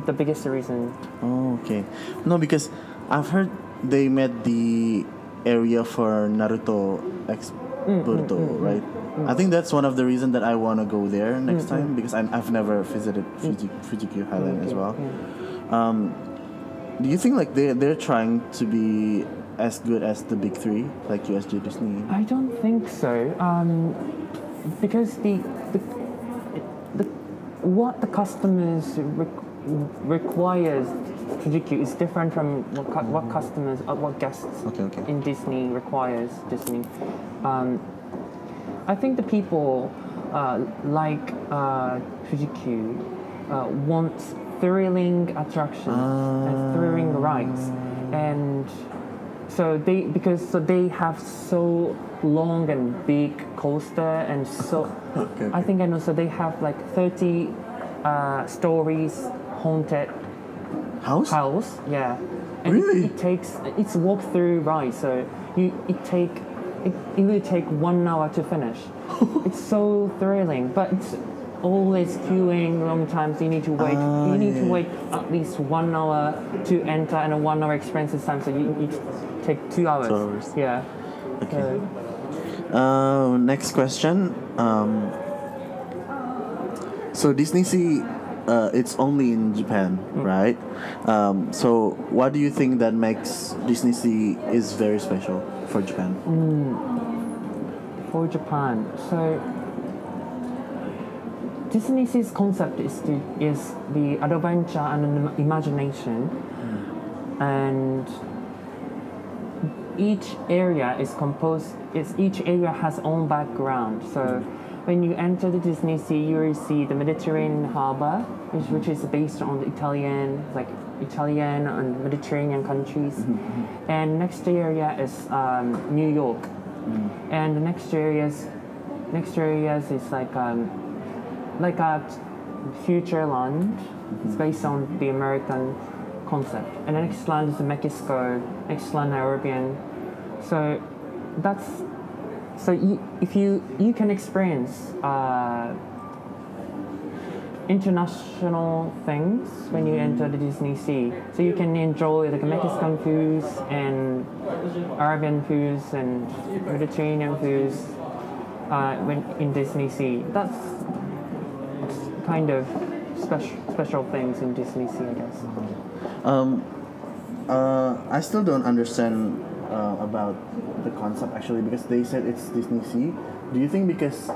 the biggest reason. Oh, okay. No, because I've heard they made the area for Naruto X Mm, Boruto, mm, mm, right? I think that's one of the reasons that I want to go there next time because I'm, I've never visited Fuji, Fuji Highland as well. Um, do you think like they they're trying to be as good as the big three, like USJ Disney? I don't think so. Um, because the, the, the what the customers req- requires Fujikyu is different from what, cu- what customers, uh, what guests Okay, okay. in Disney requires Disney. Um, I think the people uh, like uh, Fujikyu uh, want thrilling attractions and thrilling rides, and so they because so they have so long and big coaster and so [LAUGHS] Okay, I think I know. So they have like thirty uh, stories haunted House? house. Yeah. And Really? It, it takes it's walk through ride, so you it take it, it will take one hour to finish. [LAUGHS] it's so thrilling, but it's always queuing long times. You need to wait. Ah, you need yeah. to wait at least one hour to enter, and a one hour expenses time. So you, you take two hours. Two hours. Yeah. Okay. So, Uh, next question. Um, so Disney Sea, uh, it's only in Japan, right? Um, so what do you think that makes Disney Sea is very special for Japan? for Japan. So Disney Sea's concept is to, is the adventure and im- imagination, and each area is composed. Is each area has own background. So when you enter the Disney Sea, you will see the Mediterranean harbor, which, which is based on the Italian, like Italian and Mediterranean countries. And next area is um, New York, and the next areas, next areas is like um, like a future land. It's based on the American concept. And the next land is Mexico, next land Arabian. So that's so you, if you you can experience uh, international things when you enter the Disney Sea. So you can enjoy like Mexican foods and Arabian foods and Mediterranean foods uh, when in Disney Sea. That's kind of special special things in Disney Sea, I guess. Um, uh, I still don't understand uh, about the concept actually because they said it's Disney Sea. Do you think because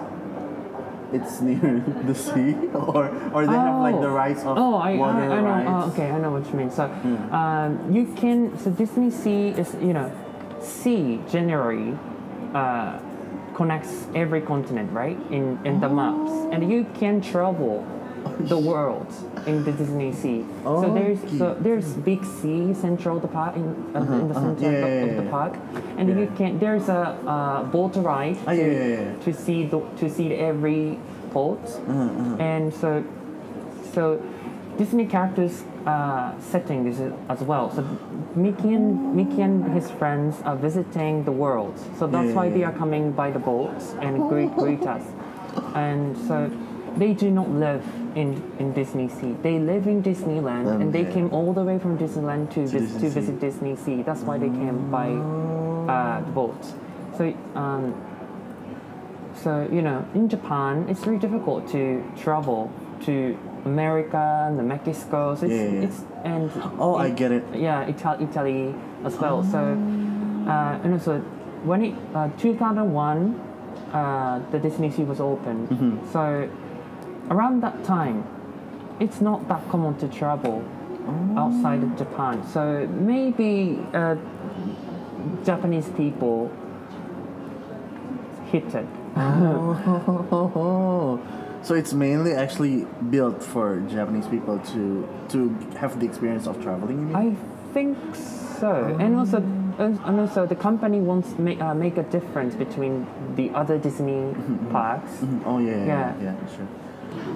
it's [LAUGHS] near the sea, or or they have like the rights of oh, I, water I, I know. Oh, okay, I know what you mean. So, um, you can. So Disney Sea is you know, sea generally uh, connects every continent, right? In in the maps, and you can travel the world in the Disney Sea. So there's so there's big sea central the park in, uh, in the uh-huh. center Yeah, of, yeah, of the park, and you Yeah. can there's a uh, boat ride Ah, to, yeah, yeah, yeah. to see the to see every port, Uh-huh, and so so Disney characters uh, setting is as well. So Mickey and Mickey and his friends are visiting the world. So that's Yeah, why yeah, they yeah. are coming by the boats and greet greet us. [LAUGHS] And so they do not live in, in Disney Sea. They live in Disneyland, and they came all the way from Disneyland to, vis- Disney to visit Disney Sea. That's why they came by uh, the boat. So um, so you know, in Japan, it's very difficult to travel to America and Mexico. So it's, Yeah, yeah, it's and Oh, I get it. yeah, Ita- Italy as well. So uh, and also when it uh, 2001, uh, the Disney Sea was open. Mm-hmm. So around that time, it's not that common to travel outside of Japan. So maybe uh, Japanese people hit it. Oh, so it's mainly actually built for Japanese people to to have the experience of traveling. I think so, and also, and also the company wants to make, uh, make a difference between the other Disney parks. Mhm. Oh yeah, yeah, Yeah. yeah, yeah, sure.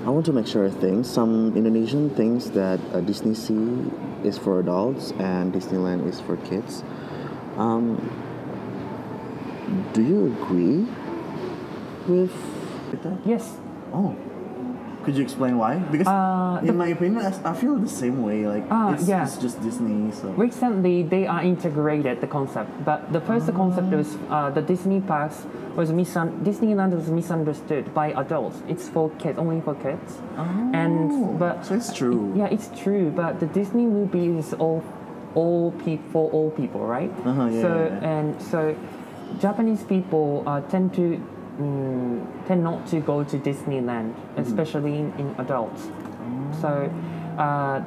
I want to make sure things. Some Indonesian thinks that uh, Disney Sea is for adults and Disneyland is for kids. Um, do you agree with that? Yes, Oh, could you explain why? Because Uh, in my opinion, I, I feel the same way. Like Ah, it's, yeah. it's just Disney. So recently they are integrated the concept, but the first concept was uh, the Disney parks was misun- Disneyland was misunderstood by adults. It's for kids, only for kids. and but so it's true. Yeah, it's true, but the Disney movie is all all people for all people, right? Uh-huh, yeah, so yeah, yeah. and so Japanese people uh, tend to mm, tend not to go to Disneyland, Mm-hmm. especially in, in adults. Oh. So uh,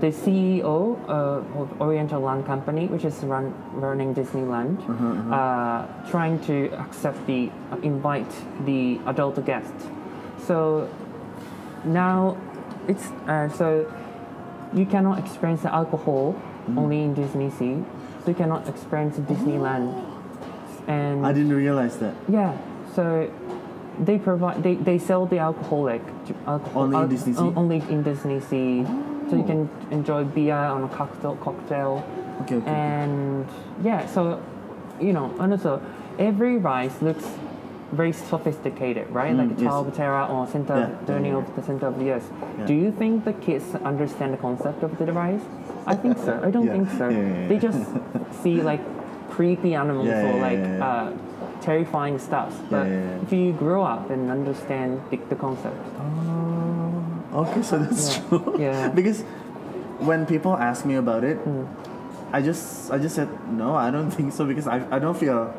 the CEO uh, of Oriental Land Company, which is run, running Disneyland, Uh-huh, uh, trying to accept the uh, invite the adult guests. So now it's uh, so you cannot experience the alcohol Mm-hmm. only in Disney Sea, so you cannot experience Disneyland. And I didn't realize that. yeah, so they provide they, they sell the alcoholic alcohol Only in Disney Sea? only in Disney Sea, so you can enjoy beer on a cocktail cocktail, Okay, okay. and yeah, so you know, and also every rice looks very sophisticated, right? Mm, like yes. Tower of Terror or Center Yeah, Journey yeah, of the Center of the Earth. Yeah. Do you think the kids understand the concept of the rice? I think so. I don't think so. They just [LAUGHS] see like creepy animals or like. Uh, terrifying stuff. But yeah, yeah. if you grow up and understand the, the concept, Oh, okay, so that's Yeah. true. [LAUGHS] Yeah. because when people ask me about it, Mm. I just I just said no, I don't [LAUGHS] think so because I, I don't feel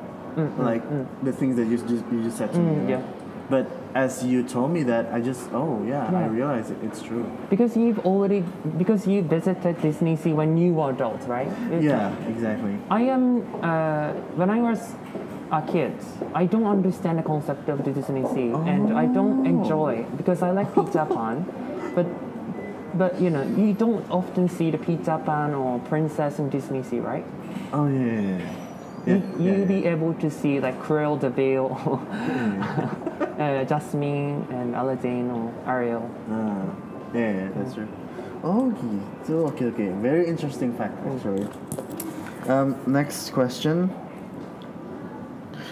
like the things that you just you just said to me. Mm, yeah. But as you told me that, I just oh yeah, I realize it, it's true. because you've already because you visited Disney Sea when you were adult, right? It's- Yeah, exactly. I am uh, when I was are kids, I don't understand the concept of Disney Sea, and I don't enjoy because I like Peter [LAUGHS] Pan, but but you know you don't often see the Peter Pan or princess in Disney Sea, right? Oh yeah, yeah, yeah. You, Yeah, you'll yeah, be able to see like Cruella de Vil, or [LAUGHS] uh, Jasmine, and Aladdin or Ariel. Ah, yeah, yeah, that's true. Oh, okay. So, okay, okay. Very interesting fact, actually. Um, next question.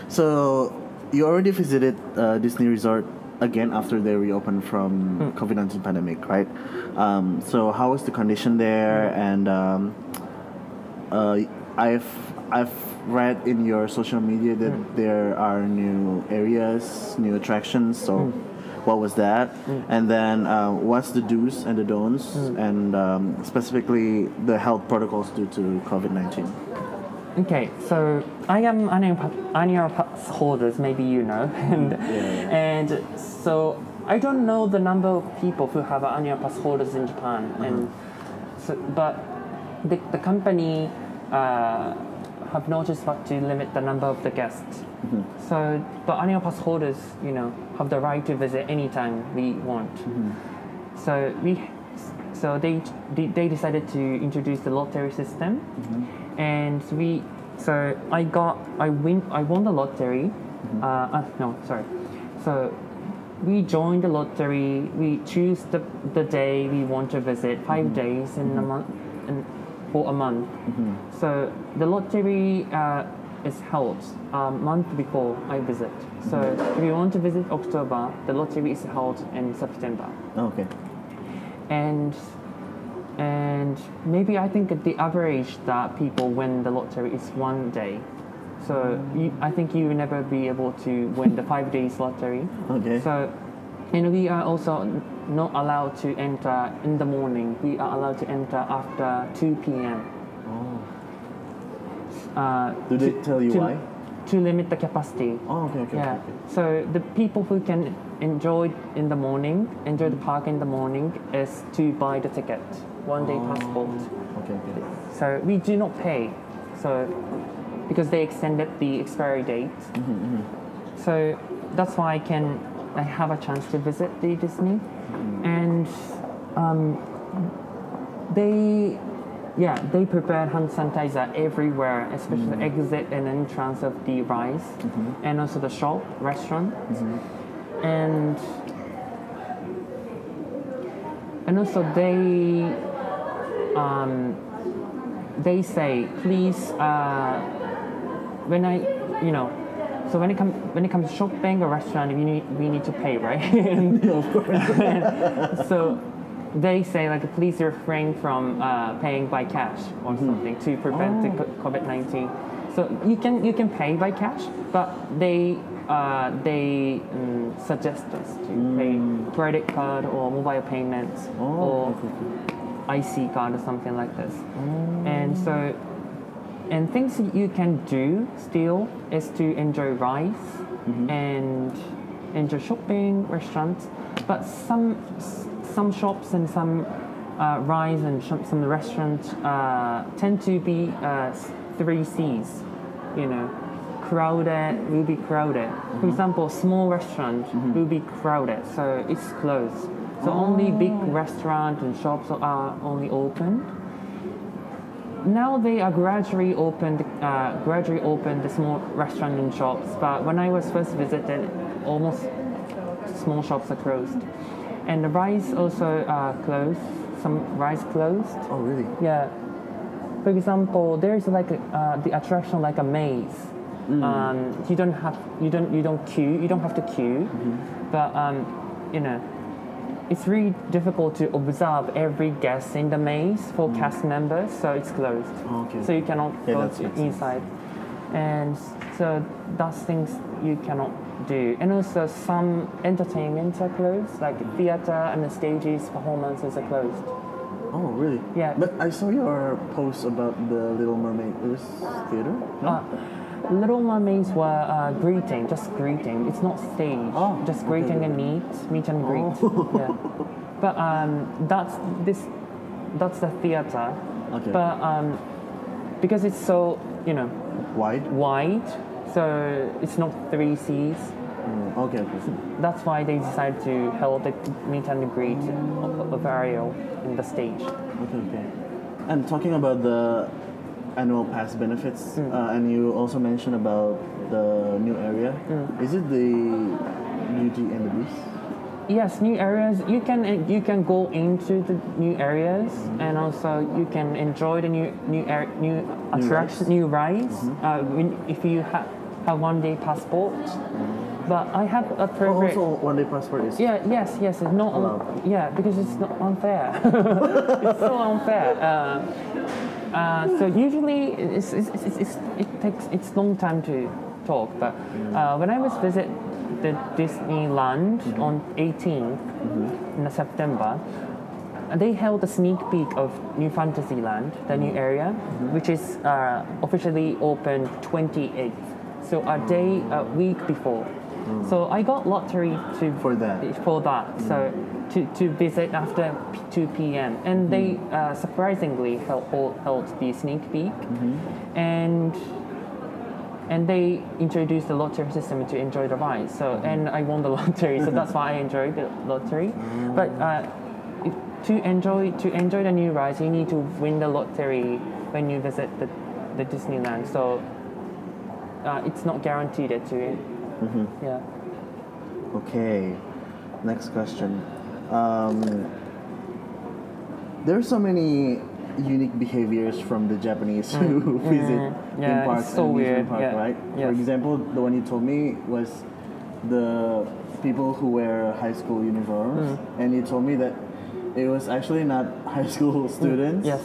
So, you already visited uh, Disney Resort again after they reopened from COVID nineteen pandemic, right? Um, so, how was the condition there? And um, uh, I've I've read in your social media that there are new areas, new attractions. So, what was that? And then, uh, what's the do's and the don'ts, and um, specifically the health protocols due to COVID nineteen? Okay, so I am annual, annual pass holders, maybe you know, [LAUGHS] and and so I don't know the number of people who have annual pass holders in Japan, mm-hmm. and so, but the, the company uh, have noticed what to limit the number of the guests. Mm-hmm. So, but annual pass holders, you know, have the right to visit anytime we want. Mm-hmm. So we, so they, they they decided to introduce the lottery system, and we, so I got I win I won the lottery. Uh, uh, no, sorry. So we joined the lottery. We choose the the day we want to visit. 5 days in a month, in, for a month. So the lottery. Uh, is held a month before I visit. So if you want to visit October, the lottery is held in September Okay. and and maybe I think the average that people win the lottery is one day. So you, I think you will never be able to win the five days lottery. Okay. So and we are also not allowed to enter in the morning. We are allowed to enter after two p.m. Oh. Uh, Do they to- tell you to- why? To limit the capacity. Oh, okay, okay. Yeah. okay, okay. So the people who can enjoy in the morning, enjoy the park in the morning, is to buy the ticket, one day ah, passport. Okay, okay. So we do not pay. So because they extended the expiry date. Mm-hmm, mm-hmm. So that's why I can I have a chance to visit the Disney, mm-hmm. and um, they yeah they prepared hand sanitizer everywhere, especially the exit and entrance of the rides, and also the shop restaurant, and and also they um, they say please uh, when I you know so when it comes when it comes to shopping or restaurant we need we need to pay right? [LAUGHS] And, and [LAUGHS] so they say like please refrain from uh, paying by cash or something to prevent the COVID-19 so you can you can pay by cash but they uh, they um, suggest us to pay credit card or mobile payments Oh, or okay, okay. IC card or something like this. And so, and things that you can do still is to enjoy rides and enjoy shopping, restaurants. But some some shops and some uh, rides and sh- some restaurants uh, tend to be uh, three C's. You know, crowded will be crowded. For example, small restaurant will be crowded, so it's closed. So only big restaurants and shops are only open. Now they are gradually opened, uh, gradually opened the small restaurant and shops. But when I was first visited, almost small shops are closed, and the rides also are closed. Some rides closed. Oh, really? Yeah. For example, there's like a, uh, the attraction like a maze. Um, you don't have you don't you don't queue. You don't have to queue, but um, you know, it's really difficult to observe every guest in the maze for cast members. So it's closed. Oh, okay. So you cannot Yeah, go makes sense. inside, and so that's things you cannot do. And also some entertainments are closed, like theater and the stages, performances are closed. Oh, really? Yeah. But I saw your post about the Little Mermaid. It was theater? No? Uh, Little Mermaids were uh, greeting, just greeting. It's not stage. Oh, just greeting okay. and meet, meet and greet. Oh. Yeah. But um, that's this, that's the theater. Okay. But um, because it's so you know Wide? wide, So it's not three C's. Mm, okay, okay. That's why they decided to hold the meet and greet of, of Ariel in the stage. Okay, okay. And talking about the annual pass benefits, Mm. uh, and you also mentioned about the new area. Mm. Is it the Beauty and the Beast? Yes, new areas. You can you can go into the new areas, and also you can enjoy the new new air, new attraction, new rides. Uh, when, if you have have one day passport. But I have a Oh, also, one day passport is. Yeah, yes, yes. It's not. Allowed. yeah, because it's not unfair. [LAUGHS] it's so unfair. Uh, uh, so usually it's, it's, it's, it's, it takes it's long time to talk. But uh, when I was visit the Disneyland on 18th in September, they held a sneak peek of New Fantasyland, the new area, which is uh, officially opened 28th. So a day, a week before. So I got lottery to For that. for that. So to, to visit after 2 p.m. And they uh, surprisingly held, held the sneak peek, and and they introduced the lottery system to enjoy the ride. So and I won the [LAUGHS] lottery, so that's why I enjoyed the lottery. But uh, if, to enjoy to enjoy the new rides, you need to win the lottery when you visit the, the Disneyland. So uh, it's not guaranteed to it. Yeah. Okay. Next question. Um, are so many unique behaviors from the Japanese [LAUGHS] who visit Mm. theme Yeah, it's parks so and amusement weird. park, Yeah. right? Yes. For example, the one you told me was the people who wear high school uniforms, Mm. and you told me that it was actually not high school students. Mm. Yes.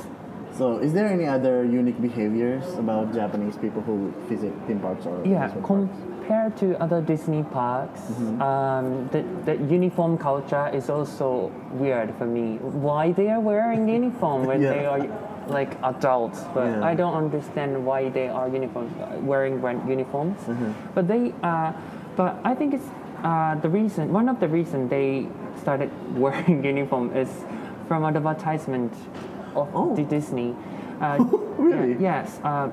So, is there any other unique behaviors about Japanese people who visit theme parks or Yeah, parks? compared to other Disney parks, Mm-hmm. um, the, the uniform culture is also weird for me. Why they are wearing [LAUGHS] uniform when Yeah. they are like adults? But Yeah. I don't understand why they are uniform wearing uniforms. Mm-hmm. But they, uh, but I think it's uh, the reason. One of the reason they started [LAUGHS] wearing uniform is from advertisement of Oh. the Disney. Uh, [LAUGHS] Really? yeah, yes. Uh,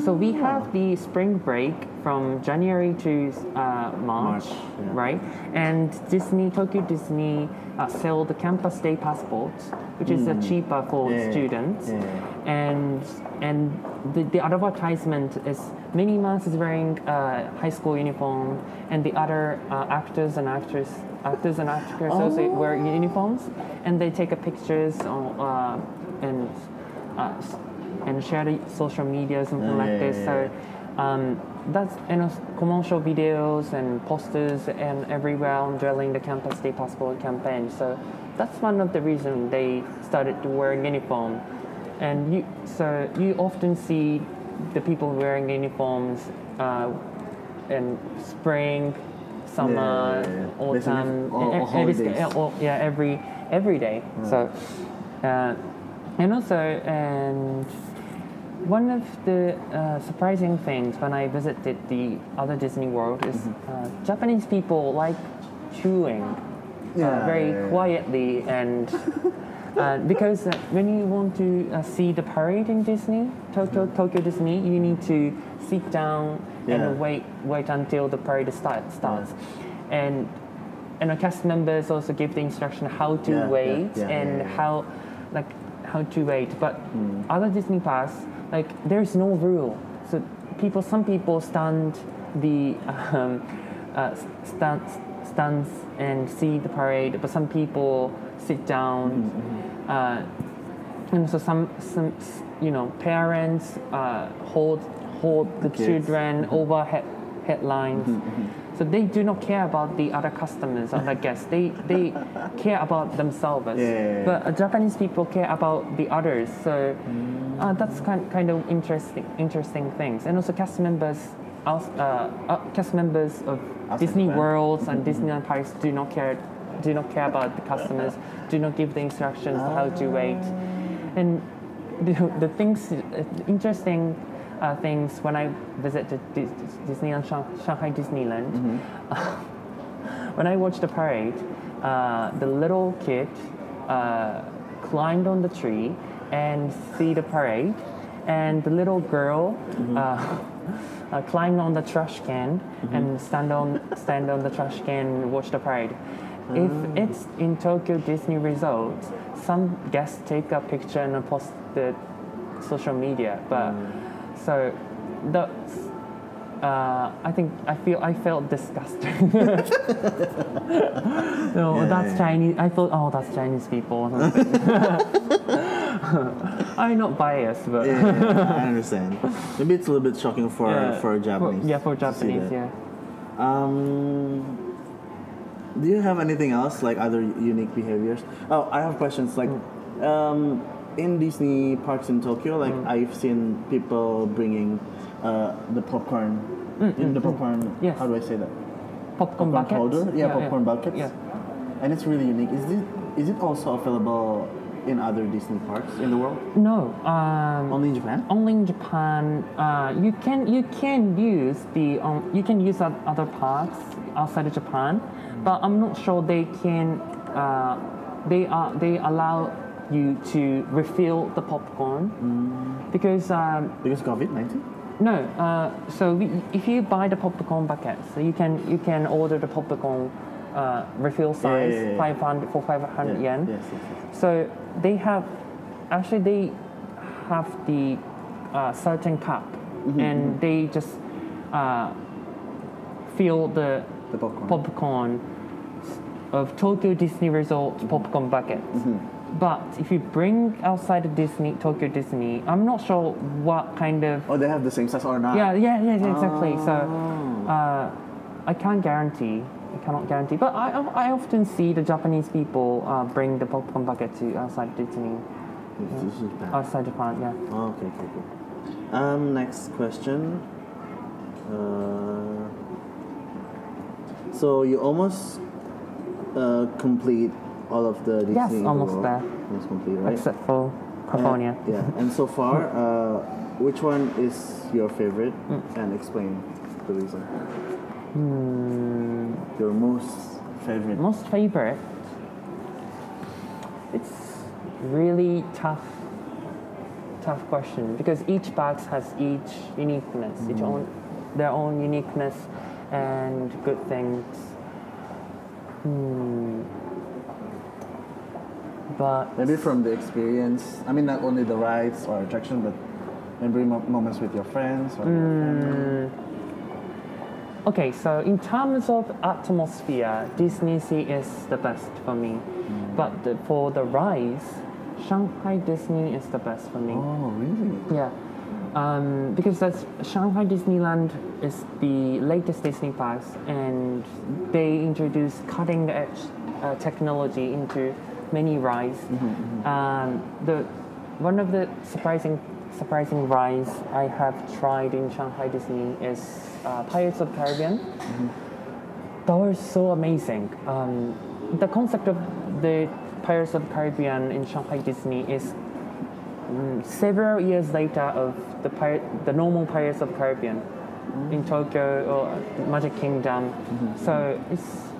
So we have the spring break from January to uh, March, March, yeah. right? And Disney, Tokyo Disney, uh, sell the campus day passports, which is uh, cheaper for. Yeah, students. yeah. And and the, the advertisement is Minnie Mouse is wearing uh, high school uniform, and the other uh, actors and actors actors and actresses also Oh. wear uniforms, and they take a pictures on, uh, and uh, and share the social media something Oh, like yeah, this. yeah, so um, that's you know commercial videos and posters and everywhere on during the campus day passport campaign. So that's one of the reasons they started to wear uniform, and you so you often see the people wearing uniforms uh, in spring, summer, autumn, Basically, all- all e- every- yeah, every every day. So, uh, and also, and one of the uh, surprising things when I visited the other Disney World is Mm-hmm. uh, Japanese people like chewing Yeah, uh, very yeah, yeah. quietly and. [LAUGHS] Uh, because uh, when you want to uh, see the parade in Disney, Tokyo, Tokyo Disney, you need to sit down Yeah. and wait, wait until the parade start, starts, and and the cast members also give the instruction how to Yeah, yeah, wait yeah, and yeah, yeah. how like how to wait. But Hmm. other Disney parks, like there's no rule. So people, some people stand the [LAUGHS] um, uh, stand, stands and see the parade, but some people sit down. Mm-hmm, Uh, and so some some you know parents uh, hold hold the Kids. children over head, headlines. Mm-hmm, So they do not care about the other customers or the [LAUGHS] guests. They they care about themselves. Yeah, yeah, yeah. But uh, Japanese people care about the others. So Mm. uh, that's kind kind of interesting interesting things. And also cast members. Uh, uh, cast members of Disney. Worlds and [LAUGHS] Disneyland parks do not care do not care about the customers. Do not give the instructions how to wait. And the, the things uh, interesting uh, things when I visited Dis- Disneyland Shanghai Disneyland. [LAUGHS] when I watched the parade, uh, the little kid uh, climbed on the tree and see the parade, and the little girl uh, [LAUGHS] uh, climb on the trash can and stand on stand on the trash can and watch the parade. If it's in Tokyo Disney Resort, some guests take a picture and post the social media. But so that's uh, I think I feel I felt disgusting. [LAUGHS] no, Yeah, that's yeah. Chinese. I thought, oh, that's Chinese people. [LAUGHS] I'm not biased, but Yeah, I [LAUGHS] understand. Maybe it's a little bit shocking for for Japanese. yeah, for Japanese, yeah. Um, do you have anything else like other unique behaviors? Oh, I have questions. Like, Mm. um, in Disney parks in Tokyo, like Mm. I've seen people bringing uh, the popcorn. in the popcorn. Mm, Yes. How do I say that? Popcorn, Popcorn buckets. holder? Yeah, popcorn buckets. Yeah. And it's really unique. Is it is it also available in other Disney parks in the world? No, um, Only in Japan? only in Japan. Uh, you can you can use the um, you can use other parks outside of Japan, but I'm not sure they can. Uh, they are they allow you to refill the popcorn because um, Because COVID nineteen. no. Uh, so we, if you buy the popcorn buckets, so you can you can order the popcorn uh, refill size yeah, yeah. 500 for 500 yen. Yes, yes, yes. So they have actually they have the uh, certain cup, Mm-hmm, and they just uh, fill the The popcorn. popcorn of Tokyo Disney Resort popcorn buckets. But if you bring outside of Disney, Tokyo Disney, I'm not sure what kind of Oh, they have the same size or not? yeah, yeah, yeah, exactly. So Oh. uh, I can't guarantee. I cannot guarantee. But I, I often see the Japanese people uh, bring the popcorn bucket to outside Disney, This, this is bad. outside Japan. Yeah. Oh, okay, okay, okay. Um, next question. Uh, so you almost uh, complete all of the Disney Yes, almost there. Almost complete, right? Except for California. And, yeah, and so far, [LAUGHS] uh, which one is your favorite? Mm. And explain the reason. Hmm, Your most favorite. most favorite. It's really tough. Tough question because each box has each uniqueness, each Mm-hmm. own, their own uniqueness and good things. Hmm. But Maybe from the experience. I mean, not only the rides or attraction, but maybe mo- moments with your friends or your family. Okay, so in terms of atmosphere, Disney Sea is the best for me. But the, for the rides, Shanghai Disney is the best for me. Oh, really? Yeah. Um, because that's Shanghai Disneyland is the latest Disney parks, and they introduce cutting edge uh, technology into many rides. Um, the one of the surprising surprising rides I have tried in Shanghai Disney is uh, Pirates of the Caribbean. That was so amazing. Um, the concept of the Pirates of the Caribbean in Shanghai Disney is mm, several years later of the pirate, the normal Pirates of the Caribbean in Tokyo or Magic Kingdom. So it's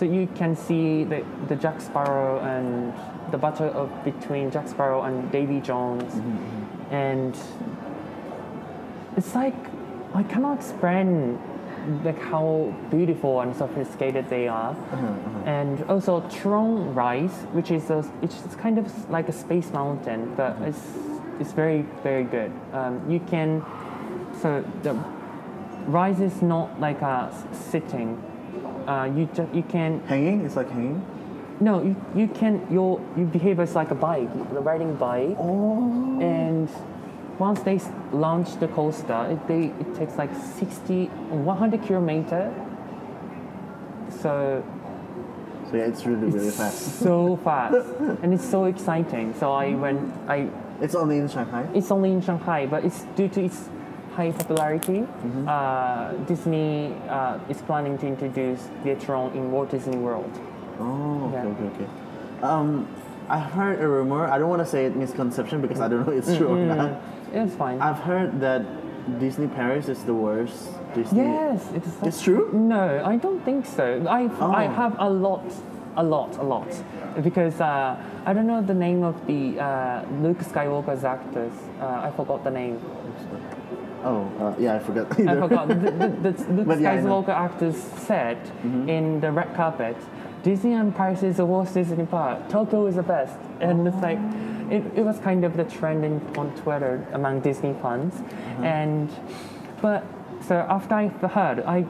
so you can see the, the Jack Sparrow and the battle of between Jack Sparrow and Davy Jones, mm-hmm, mm-hmm. and it's like I cannot explain like how beautiful and sophisticated they are. Uh-huh, uh-huh. And also Tron Rise, which is a, it's kind of like a space mountain, but mm-hmm. it's it's very very good. Um, you can so the Rise is not like a sitting. Uh, you ju- you can Hanging? It's like hanging? no you, you can you you behave as like a bike, riding bike Oh. and once they launch the coaster, it, they, it takes like 60, 100 kilometer. So So yeah, it's really, really it's fast. so fast, [LAUGHS] and it's so exciting. So I went, I It's only in Shanghai? it's only in Shanghai, but it's due to its high popularity. Mm-hmm. Uh, Disney uh, is planning to introduce the Tron in Walt Disney World. Oh, okay, Yeah. okay, okay. Um, I heard a rumor. I don't want to say it misconception because I don't know if it's true or not. It's fine. I've heard that Disney Paris is the worst Disney. yes, it's. It's true? No, I don't think so. I I Oh. have a lot, a lot, a lot, because uh, I don't know the name of the uh, Luke Skywalker's actors. Uh, I forgot the name. Oh, uh, yeah, I forgot. I forgot. The, the, the, the [LAUGHS] yeah. Skywalker actors said mm-hmm. in the red carpet, Disneyland Paris is the worst Disney park. Tokyo is the best. And it's like, it, it was kind of the trending on Twitter among Disney fans. Mm-hmm. And, but, so after I heard, I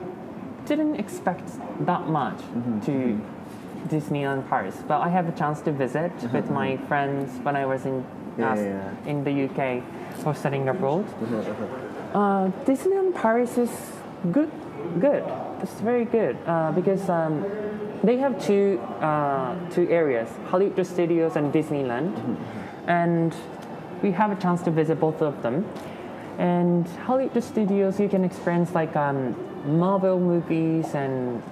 didn't expect that much mm-hmm. to Disneyland Paris. But I have a chance to visit with my friends when I was in, uh, yeah, yeah. in the UK for studying abroad. Uh, Disneyland Paris is good. Good. It's very good uh, because um, they have two uh, two areas: Hollywood Studios and Disneyland, and we have a chance to visit both of them. And Hollywood Studios, you can experience like um, Marvel movies and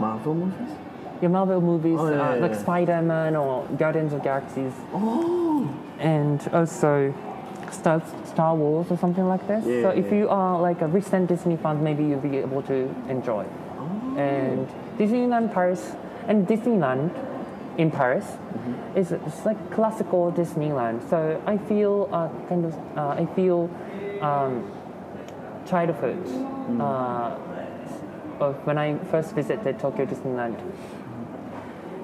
Marvel movies? yeah, Marvel movies Oh, yeah, uh, yeah, like yeah. Spider Man or Guardians of Galaxies, Oh, and also Star, Star Wars or something like this. Yeah, so if yeah. you are like a recent Disney fan, maybe you'll be able to enjoy. Oh. And Disneyland Paris and Disneyland in Paris Mm-hmm. is it's like classical Disneyland. So I feel uh, kind of uh, I feel um, childhood Mm. uh, of when I first visited Tokyo Disneyland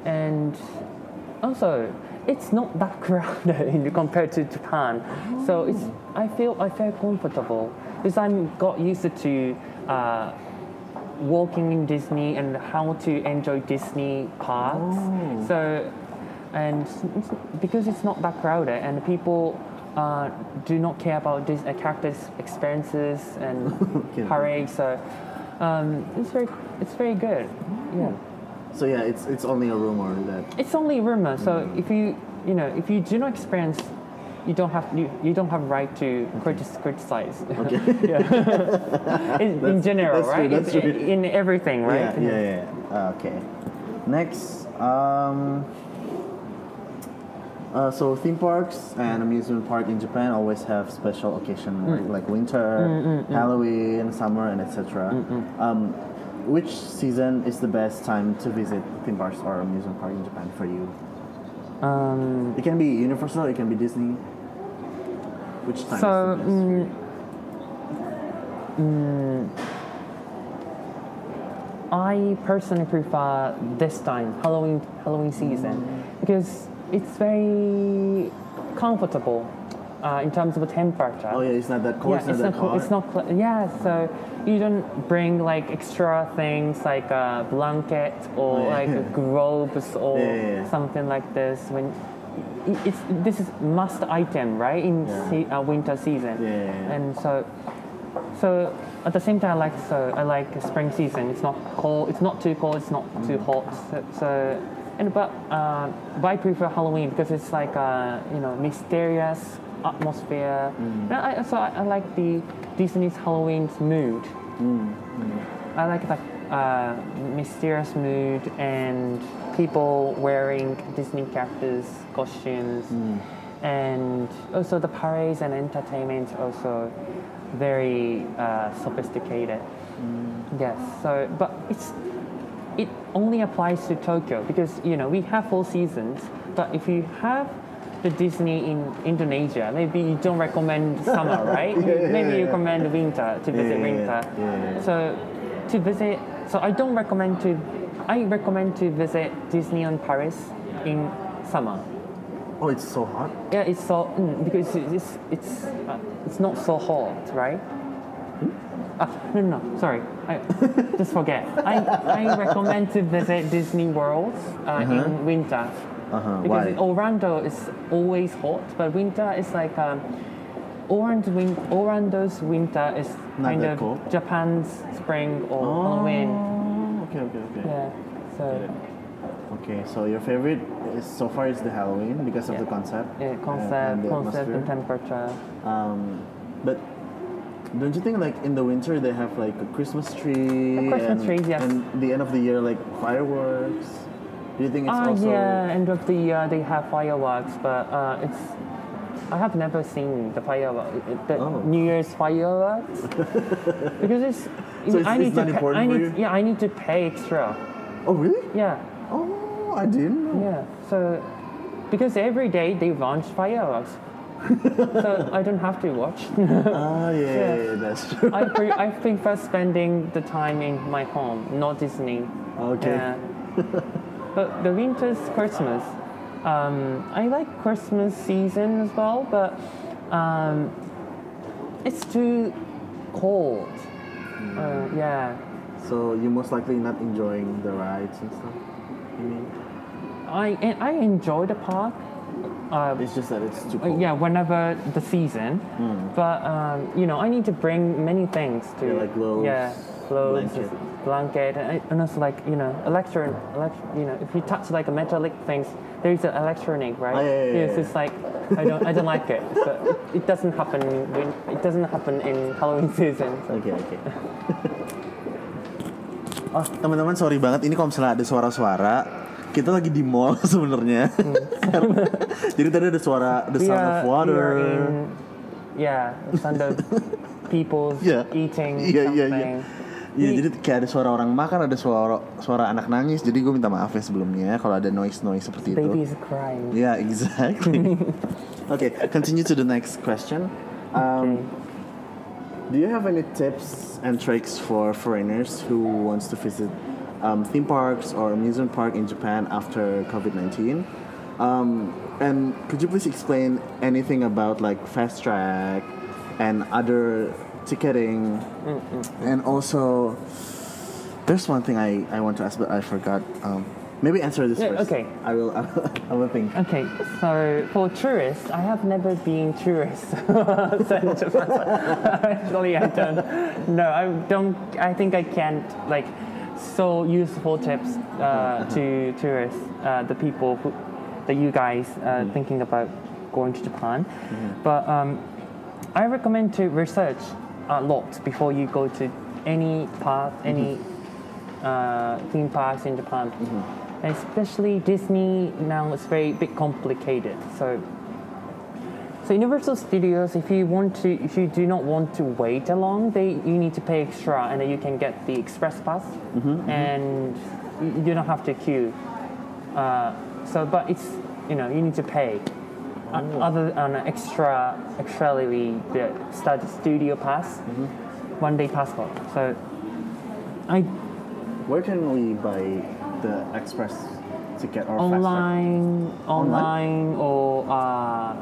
and also it's not that crowded [LAUGHS] compared to Japan. So it's I feel I feel comfortable because I'm got used to uh, walking in Disney and how to enjoy Disney parks. Oh. So and because it's not that crowded and people. Uh, do not care about this uh, characters' experiences and [LAUGHS] Okay. parades, so um, it's very it's very good. Yeah. So yeah, it's it's only a rumor that. It's only rumor, so if you you know if you do not experience, you don't have you, you don't have right to critis- criticize. Okay. [LAUGHS] yeah. [LAUGHS] in, in That's- general, that's true, right? that's true. in everything, right? Yeah, yeah, yeah. Uh, okay. Next, um, uh, so theme parks and amusement park in Japan always have special occasion Mm. like, like winter, Halloween, summer, and etc. Um, which season is the best time to visit theme parks or amusement park in Japan for you? Um, It can be Universal, it can be Disney. Which time so is the best? mm, mm, I personally prefer this time Halloween Halloween season because it's very comfortable uh, in terms of the temperature. oh yeah, it's not that cold. yeah, it's not that co- it's not. Cl- yeah, so you don't bring like extra things like a blanket or Oh, yeah. like [LAUGHS] globes or Yeah, something like this. When it's this is must item right in se- uh, winter season. Yeah. And so, so at the same time, I like so I like spring season. It's not cold. It's not too cold. It's not too Mm. hot. So, so and but uh, but I prefer Halloween because it's like a you know mysterious atmosphere. Mm. And I, so I, I like the Disney's Halloween's mood. Mm, I like the uh, mysterious mood and people wearing Disney characters costumes, Mm. and also the parades and entertainment also very uh, sophisticated. Yes. So, but it's it only applies to Tokyo because you know we have four seasons. But if you have the Disney in Indonesia, maybe you don't recommend summer, [LAUGHS] right? Yeah, yeah, maybe you recommend winter to visit winter. So to visit, so I don't recommend to. I recommend to visit Disney on Paris in summer. Oh, it's so hot. Yeah, it's so mm, because it's it's uh, it's not so hot, right? Ah, no, no, no, sorry. I just forget. I, I recommend to visit Disney World uh, in winter Uh-huh. because? Orlando is always hot, but winter is like um, win- Orlando's winter is Not kind that of cold? Japan's spring or Halloween. Oh, okay, okay, okay. Yeah, so Okay, so your favorite is so far is the Halloween because of Yeah. the concept. yeah, and- concept, and the concept and atmosphere. temperature. Um, but don't you think like in the winter they have like a Christmas tree? A Christmas and, tree, yes. And the end of the year like fireworks. Do you think it's Ah, also? yeah, end of the year they have fireworks, but uh, it's. I have never seen the fireworks, the Oh. New Year's fireworks, [LAUGHS] because it's. So it's- I need it's not to. Pay, important I for need, you? Yeah, I need to pay extra. Oh really? Yeah, Oh, I didn't know. yeah. So, because every day they launch fireworks. [LAUGHS] so I don't have to watch. [LAUGHS] Ah, yeah, yeah, yeah, that's true. I, pre- I prefer spending the time in my home, not Disney. Okay. Yeah. But the winter's Christmas. Um, I like Christmas season as well, but um, it's too cold. Uh, yeah. So you're most likely not enjoying the rides and stuff. You mean? I I enjoy the park. Uh, It's just that it's too uh, cold. yeah, whenever the season. But um, you know, I need to bring many things to Yeah, like gloves, yeah, clothes, blanket. blanket, and, and also like you know, electron, elect, you know, if you touch like a metallic things, there's an electronic, right? Oh, yeah, yeah, yeah, Yes, it's like I don't, I don't like it. [LAUGHS] So it, doesn't happen when it doesn't happen in Halloween season. So. Oke oke. Oh teman-teman sorry banget ini kalau misalnya ada suara-suara kita lagi di mall [LAUGHS] sebenarnya. Karena- [LAUGHS] Jadi tadi ada suara the sound are, of water. in, yeah, the sound of people Yeah. eating iya, something. iya. Iya jadi kayak ada suara orang makan, ada suara suara anak nangis. Jadi gue minta maaf ya sebelumnya kalau ada noise noise seperti itu. Baby is crying. Yeah, exactly. [LAUGHS] okay, continue to the next question. Um, Do you have any tips and tricks for foreigners who wants to visit um, theme parks or amusement park in Japan after COVID nineteen? Um, and could you please explain anything about like fast track and other ticketing? And also, there's one thing I, I want to ask, but I forgot. Um, maybe answer this Yeah, first. okay. I will. [LAUGHS] I will think. Okay, so for tourists, I have never been tourist. [LAUGHS] So Actually, I don't. No, I don't. I think I can't like so useful tips uh, to tourists, uh, the people who, that you guys uh, thinking about going to Japan. But um, I recommend to research a lot before you go to any park, any uh, theme parks in Japan. Especially Disney now it's very bit complicated. So so Universal Studios, if you want to, if you do not want to wait along, they you need to pay extra, and then you can get the express pass, and you, you don't have to queue. Uh, so, but it's you know you need to pay. Uh, other than extra, extrally the stud studio pass, one day passport. So, I Where can we buy the express ticket or track? online, online, or uh,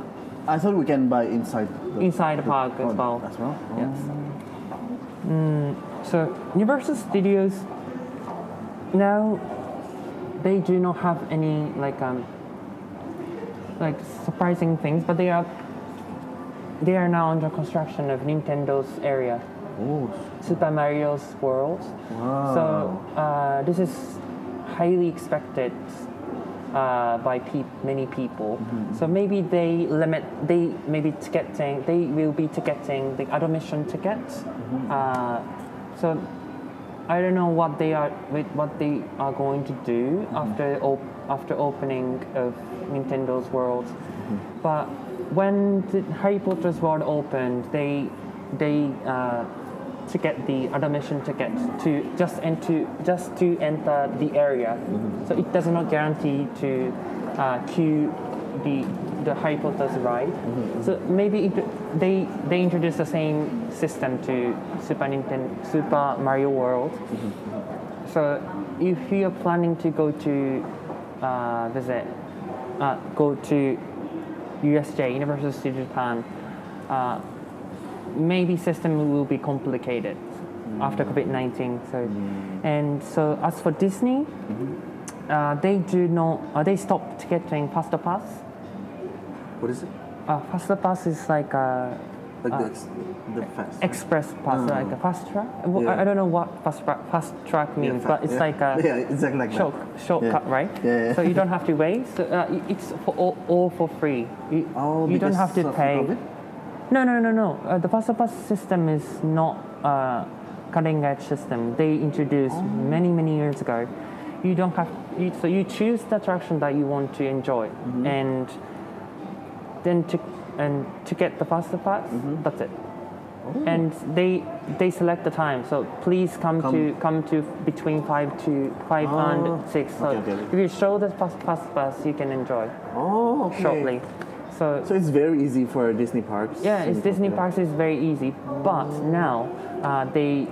I thought we can buy inside. The, inside the park as oh, well. As well. Oh. Yes. So Universal Studios now they do not have any like um like surprising things, but they are they are now under construction of Nintendo's area, Oh. Super Mario's World. Wow. So uh, this is highly expected uh, by peop many people. So maybe they limit. They maybe ticketing. They will be ticketing the admission tickets. Uh, so I don't know what they are with what they are going to do after op- after opening of Nintendo's World. Mm-hmm. But when the Harry Potter's World opened, they they uh, to get the admission ticket to just enter just to enter the area. Mm-hmm. So it does not guarantee to uh, queue the the Harry Potter's ride. Mm-hmm, so maybe it, they they introduce the same system to Super Nintendo Super Mario World. So if you are planning to go to uh, visit, uh, go to USJ, Universal Studios Japan, uh, maybe system will be complicated after COVID-19. So, and so as for Disney, uh, they do not, uh, they stopped ticketing Faster Pass. What is it? Uh, Faster Pass is like a Like Uh, the, ex- the fast. express pass, Oh. like a fast track. Well, Yeah. I, I don't know what fast, fast track Yeah, means, fa- but it's yeah. like a [LAUGHS] yeah, exactly like short, shortcut, Yeah. right? Yeah, yeah. So you don't [LAUGHS] have to wait. So uh, it's for all, all for free. You, Oh, you don't have to pay. COVID? No, no, no, no. Uh, the Faster Pass system is not a cutting edge system. They introduced Oh. many, many years ago. You don't have you, so you choose the attraction that you want to enjoy, Mm-hmm. and then to and to get the Faster Pass, Mm-hmm. that's it. And they they select the time. So please come, Come- to come to between five to five Oh, and six. So okay, okay, okay. if you show the fast fast pass, you can enjoy Oh, okay. shortly. So so it's very easy for Disney parks. yeah, it's Disney parks is very easy, but now uh, they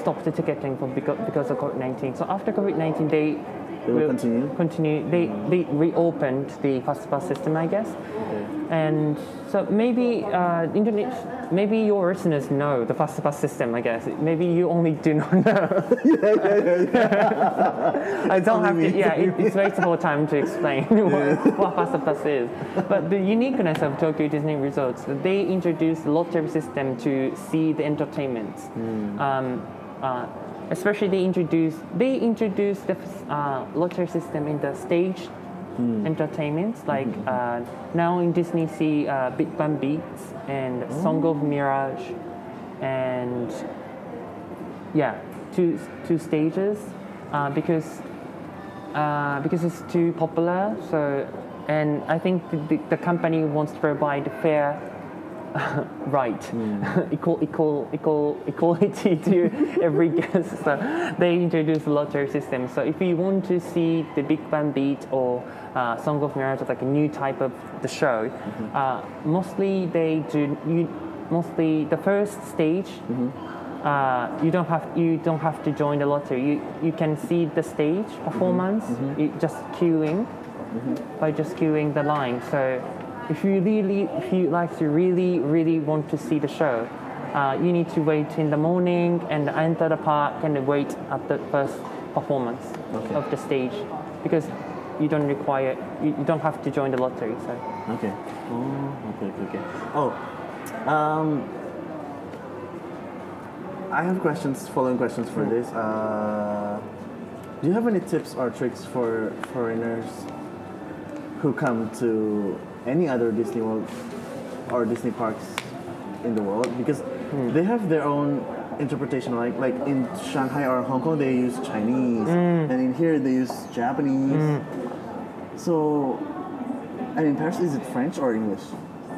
stopped the ticketing for because, because of COVID nineteen. So after COVID nineteen, they They will continue? Continue. They they reopened the fast pass system, I guess. And so maybe uh, maybe your listeners know the fast pass system. I guess maybe you only do not [LAUGHS] know. I don't have to. Yeah, it, it's wasteful time to explain [LAUGHS] what, what fast pass is. But the uniqueness of Tokyo Disney Resorts, they introduced lottery system to see the entertainment. Um, uh, especially they introduced they introduced the uh, lottery system in the stage entertainments like uh, now in Disney Sea uh, Big Band Beats and Song of Mirage and yeah two two stages uh, because uh, because it's too popular so and I think the, the, the company wants to provide fair [LAUGHS] right. [LAUGHS] Equal equal equal equality [LAUGHS] to every guest. So they introduced a lottery system. So if you want to see the big band beat or uh, song of mirage like a new type of the show uh, mostly they do you mostly the first stage uh, you don't have you don't have to join the lottery. You, you can see the stage performance. You just queuing by just queuing the line. So if you really, if you like to really, really want to see the show, uh, you need to wait in the morning and enter the park and wait at the first performance Okay. of the stage because you don't require, you, you don't have to join the lottery. So Okay. Oh, okay, okay, okay. Oh, um, I have questions, following questions for this. Uh, do you have any tips or tricks for foreigners who come to any other Disney World or Disney parks in the world? Because hmm. they have their own interpretation. Like like in Shanghai or Hong Kong, they use Chinese, hmm. and in here they use Japanese. Hmm. So, and in Paris, is it French or English?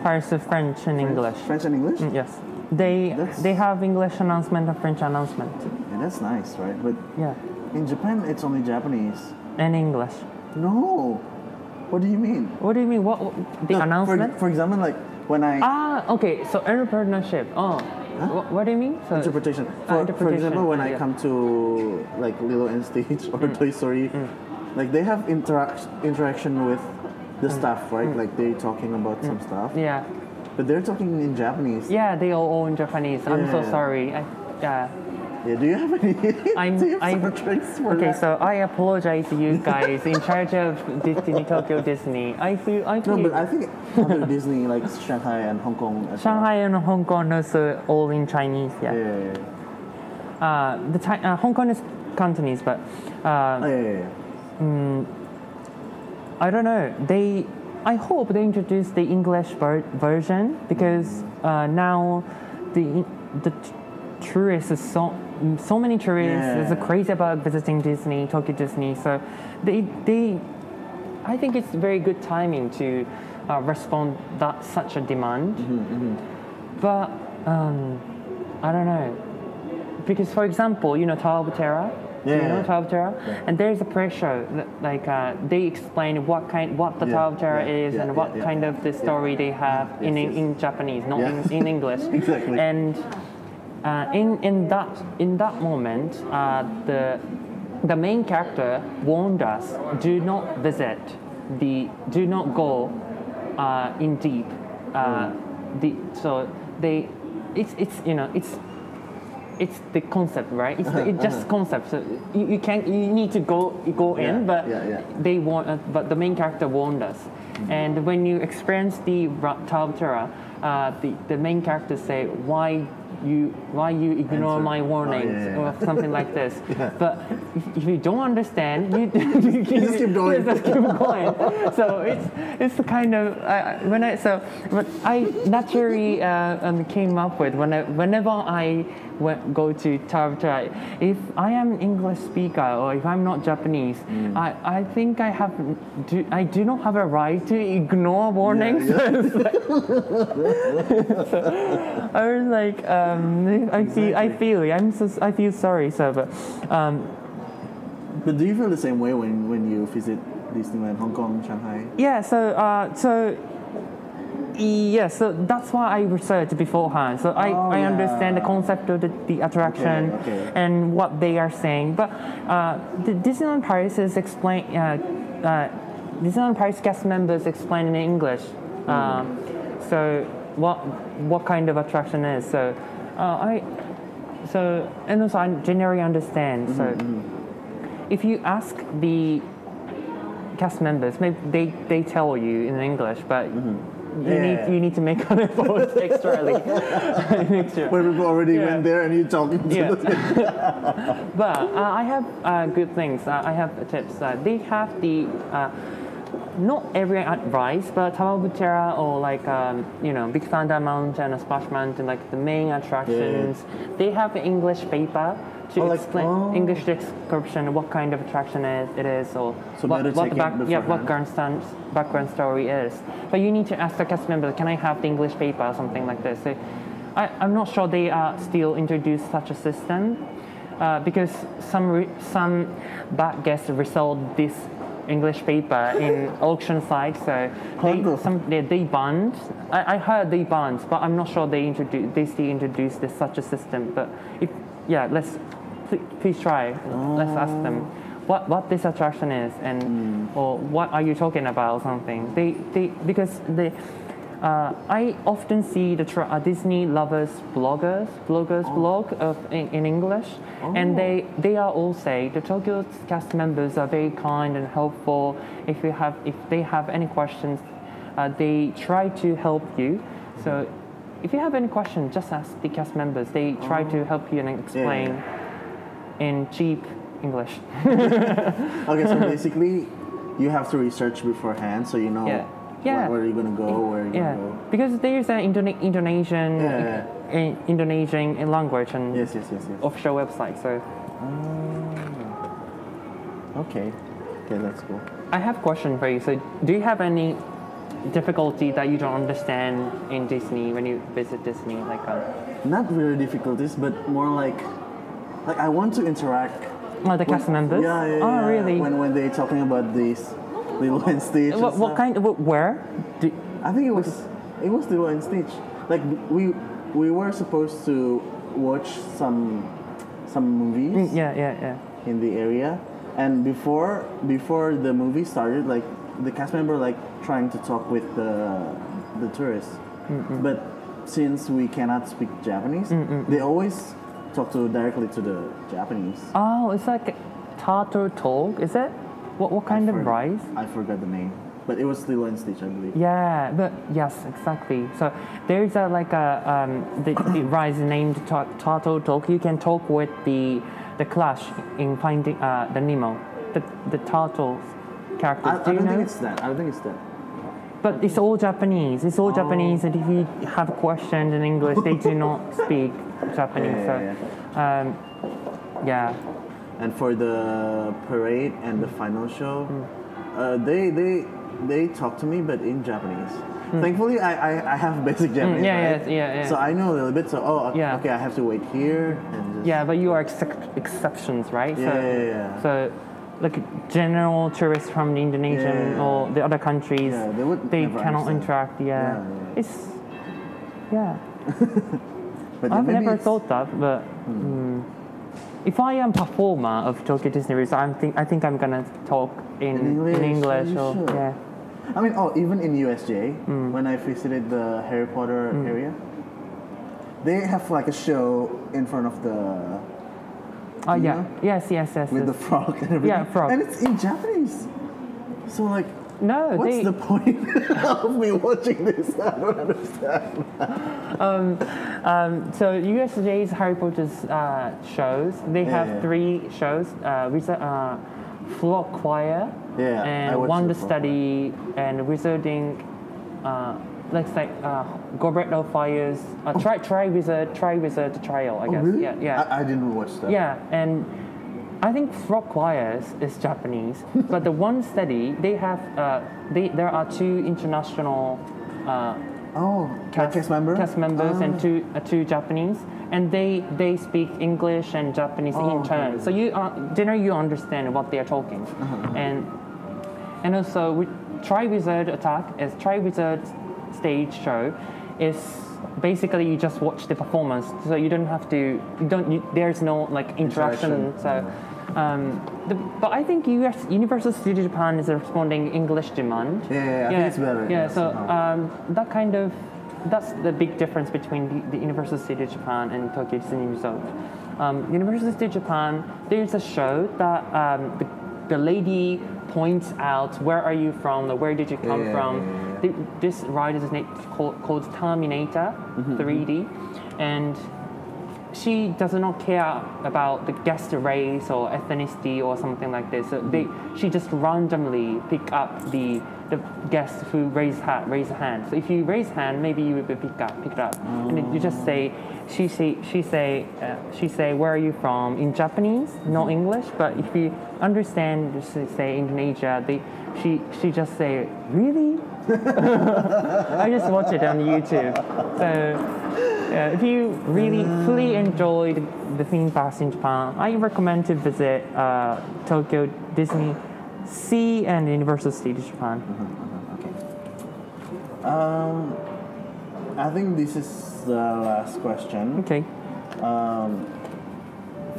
Paris is French and English. French and English? Yes, they That's- they have English announcement and French announcement. Yeah, that's nice, right? But Yeah, in Japan, it's only Japanese. and English. No. What do you mean? What do you mean? What, what the No, for- announcement? For, example, like when I Ah, okay. So entrepreneurship. Oh, what, what do you mean? So interpretation. Ah, For, for interpretation, example, when I yeah. Mm. come to like Lilo and Stitch or Toy Story, like they have interact interaction with the Mm. staff, right? Like they're talking about some stuff, Yeah, but they're talking in Japanese. yeah. They all own Japanese. I'm so Yeah. sorry. I, yeah. Yeah, Do you have any [LAUGHS] I'm- tips I'm- or tricks for Okay, that? so I apologize to you guys in charge of Disney Tokyo Disney. I feel I no, but I think other Disney like Shanghai and Hong Kong. as well. Shanghai and Hong Kong also all in Chinese. Yeah, Yeah. yeah, yeah. Uh, the Chi- uh, Hong Kong is Cantonese, but uh, Oh, yeah, yeah, yeah. I don't know. They, I hope they introduce the English ver- version because uh, now the the tourists is so so many tourists is Yeah. crazy about visiting Disney, Tokyo Disney. So they they, I think it's very good timing to uh, respond that such a demand. But um, I don't know because for example, you know Tower of Terror. Do you know Tower Terror? And there's a pressure, that, like uh, they explain what kind, what the Yeah, Tower of Terror yeah, is, yeah, and yeah, what yeah, kind yeah, of the story they have in, yes, in yes. in Japanese, not Yeah. in, in English. [LAUGHS] Exactly. And uh, in in that in that moment, uh, the the main character warned us: do not visit the, do not go uh, in deep. Uh, the so they, it's it's you know it's it's the concept, right? It's, the, it's just concept. So you, you can you need to go go Yeah, in, but yeah, yeah. they want. Uh, but the main character warned us, and when you experience the Ra- Tower of Terror, uh, the the main character say why you why you ignore Answer. my Oh, warnings yeah, yeah, or something like this. [LAUGHS] But if, you don't understand, you, [LAUGHS] you just keep going. [LAUGHS] just keep going. So it's it's the kind of uh, when I so what I naturally uh, um, came up with when I, whenever I go to Tower if I am an English speaker or if I'm not Japanese, Mm. I, I think I have do, I do not have a right to ignore warnings. so [LAUGHS] [LAUGHS] I was like, um, I feel I feel I'm so I feel sorry. So but. Um, But do you feel the same way when, when you visit Disneyland, Hong Kong, Shanghai? Yeah, so uh, so Yeah, so that's why I researched beforehand. So I, Oh, I understand the concept of the, the attraction Okay, okay. and what they are saying. But uh, the Disneyland Paris is explain. Uh, uh, Disneyland Paris guest members explain in English. Um, so what what kind of attraction is so uh, I so and also I generally understand. So Mm-hmm, if you ask the cast members, maybe they, they tell you in English, but you. Yeah. need you need to make an effort extrally. Extra. Where people already Yeah. went there and you're talking to Yeah. them. [LAUGHS] But uh, I have uh, good things. Uh, I have tips. Uh, they have the uh, not every advice, but Tower of Terror or like um, you know Big Thunder Mountain or Splash Mountain, like the main attractions. They have English paper to Oh, like- explain oh. English description, what kind of attraction it, it is, or So what, what the back, yeah, what beforehand. background, story is. But you need to ask the cast member, can I have the English paper or something like this? So I, I'm not sure they are still introduce such a system uh, because some re, some bad guests resold this English paper in [LAUGHS] auction sites. So they, some they, they banned. I, I heard they banned, but I'm not sure they introduce they still introduced this such a system. But if yeah, let's please try. Let's ask them what what this attraction is and or what are you talking about or something. They they because they. Uh, I often see the tra- uh, Disney lovers bloggers bloggers blog of in, in English, and they they are all say the Tokyo cast members are very kind and helpful. If you have if they have any questions, uh, they try to help you. So if you have any questions, just ask the cast members. They try to help you and explain in cheap English. [LAUGHS] Okay, so basically, [LAUGHS] you have to research beforehand so you know Yeah. where- Yeah. where, you're gonna go, where you're Yeah, gonna go. because there is an Indone- Indonesian Yeah. Uh, in Indonesian uh, language and Yes, yes, yes, yes. official website. So ah. Okay. Okay, that's cool. I have a question for you. So do you have any difficulty that you don't understand in Disney when you visit Disney? Like, um, Not really difficulties, but more like, like I want to interact. oh, the cast members? Yeah, yeah, Oh, yeah. really? When when they talking about this Lilo and [LAUGHS] Stitch. what, what kind? What, where? Do, I think it was it was Lilo and Stitch. Like we we were supposed to watch some some movies mm, yeah, yeah, yeah. in the area, and before before the movie started, like the cast member like trying to talk with the the tourists, but since we cannot speak Japanese, they always talk to directly to the Japanese. Oh, it's like turtle talk. Is it? What what kind of rice? I forgot the name, but it was Lilo and Stitch, I believe. Yeah, but yes, exactly. So there's a like a um, the, the [COUGHS] rise named Ta- Turtle Talk. You can talk with the the Crush in finding uh, the Nemo, the the turtle characters. I, I Do you don't know? think it's that. I don't think it's that. But it's all Japanese. It's all Japanese, and if you have questions in English, they do not [LAUGHS] speak Japanese. Yeah, so, um, yeah. And for the parade and the final show, Hmm. uh, they they they talk to me, but in Japanese. Thankfully, I, I, I have basic Japanese. Hmm. yeah, right? yeah, yeah, yeah. So I know a little bit. So oh, okay, Yeah. okay, I have to wait here and just Yeah, but you are excep- exceptions, right? Yeah, so, yeah, yeah. so, like general tourists from the Indonesian Yeah. or the other countries, Yeah, they would they cannot understand. interact. Yeah. Yeah, it's yeah. [LAUGHS] But I've never it's- thought that, but mm, if I am performer of Tokyo Disney Resort, I'm think I think I'm gonna talk in In English, in English or should. yeah. I mean, oh, even in USJ, Hmm. when I visited the Harry Potter area, they have like a show in front of the Oh yeah. know? Yes, yes, yes. with yes. the frog and everything. Yeah, frog. And it's in Japanese. So like, no, what's they the point [LAUGHS] of me watching this? I don't understand. Um, so USJ's Harry Potter's uh, shows, they have yeah. three shows: uh, Wizard, uh, Frog Choir, Yeah, and Wand Study, and Wizarding. Uh, let's say uh, of Fires. Uh, try try wizard try wizard trial. I Oh, guess. really? Yeah, yeah. I, I didn't watch that. Yeah, and I think Frog Choirs is Japanese, [LAUGHS] but the one study they have uh, they there are two international uh, Oh, cast, cast member. cast members and Ah. two uh, two Japanese, and they they speak English and Japanese Oh, in turn. okay. So you uh, generally you understand what they are talking, Uh-huh. and and also we, Tri Wizard Attack is Tri Wizard stage show is basically you just watch the performance, so you don't have to. You don't. You, there's no like interaction. Interaction, So, um, the, but I think US Universal Studio Japan is responding English demand. Yeah, yeah, yeah, it's better, Yeah. yeah, so um, that kind of that's the big difference between the, the Universal Studio Japan and Tokyo Disney Resort. Um, Universal Studio Japan, there's a show that um, the, the lady points out where are you from, or where did you come Yeah, from. yeah, yeah, Th- This ride is called, called Terminator Mm-hmm, 3D, and she does not care about the guest race or ethnicity or something like this. So they, she just randomly pick up the the guests who raise hand, raise a hand. So if you raise hand, maybe you will be pick up, picked up, and you just say, she say, she say, uh, she say, where are you from in Japanese, no English. But if you understand, just say Indonesia, they, she, she just say, really? [LAUGHS] I just watch it on YouTube. So yeah, if you really fully enjoyed the theme parks in Japan, I recommend to visit uh, Tokyo Disney Sea and Universal Studios Japan. Okay. Um, I think this is the last question. Okay. Um,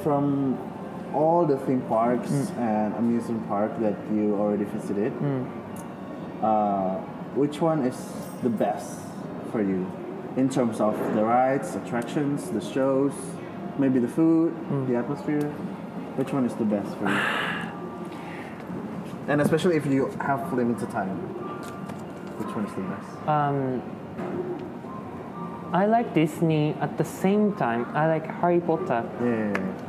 from all the theme parks Mm. and amusement park that you already visited, Mm. uh, which one is the best for you in terms of the rides, attractions, the shows, maybe the food, Mm. the atmosphere? Which one is the best for you? [SIGHS] And especially if you have limited time, which one is the best? Um, I like Disney at the same time. I like Harry Potter. Yeah.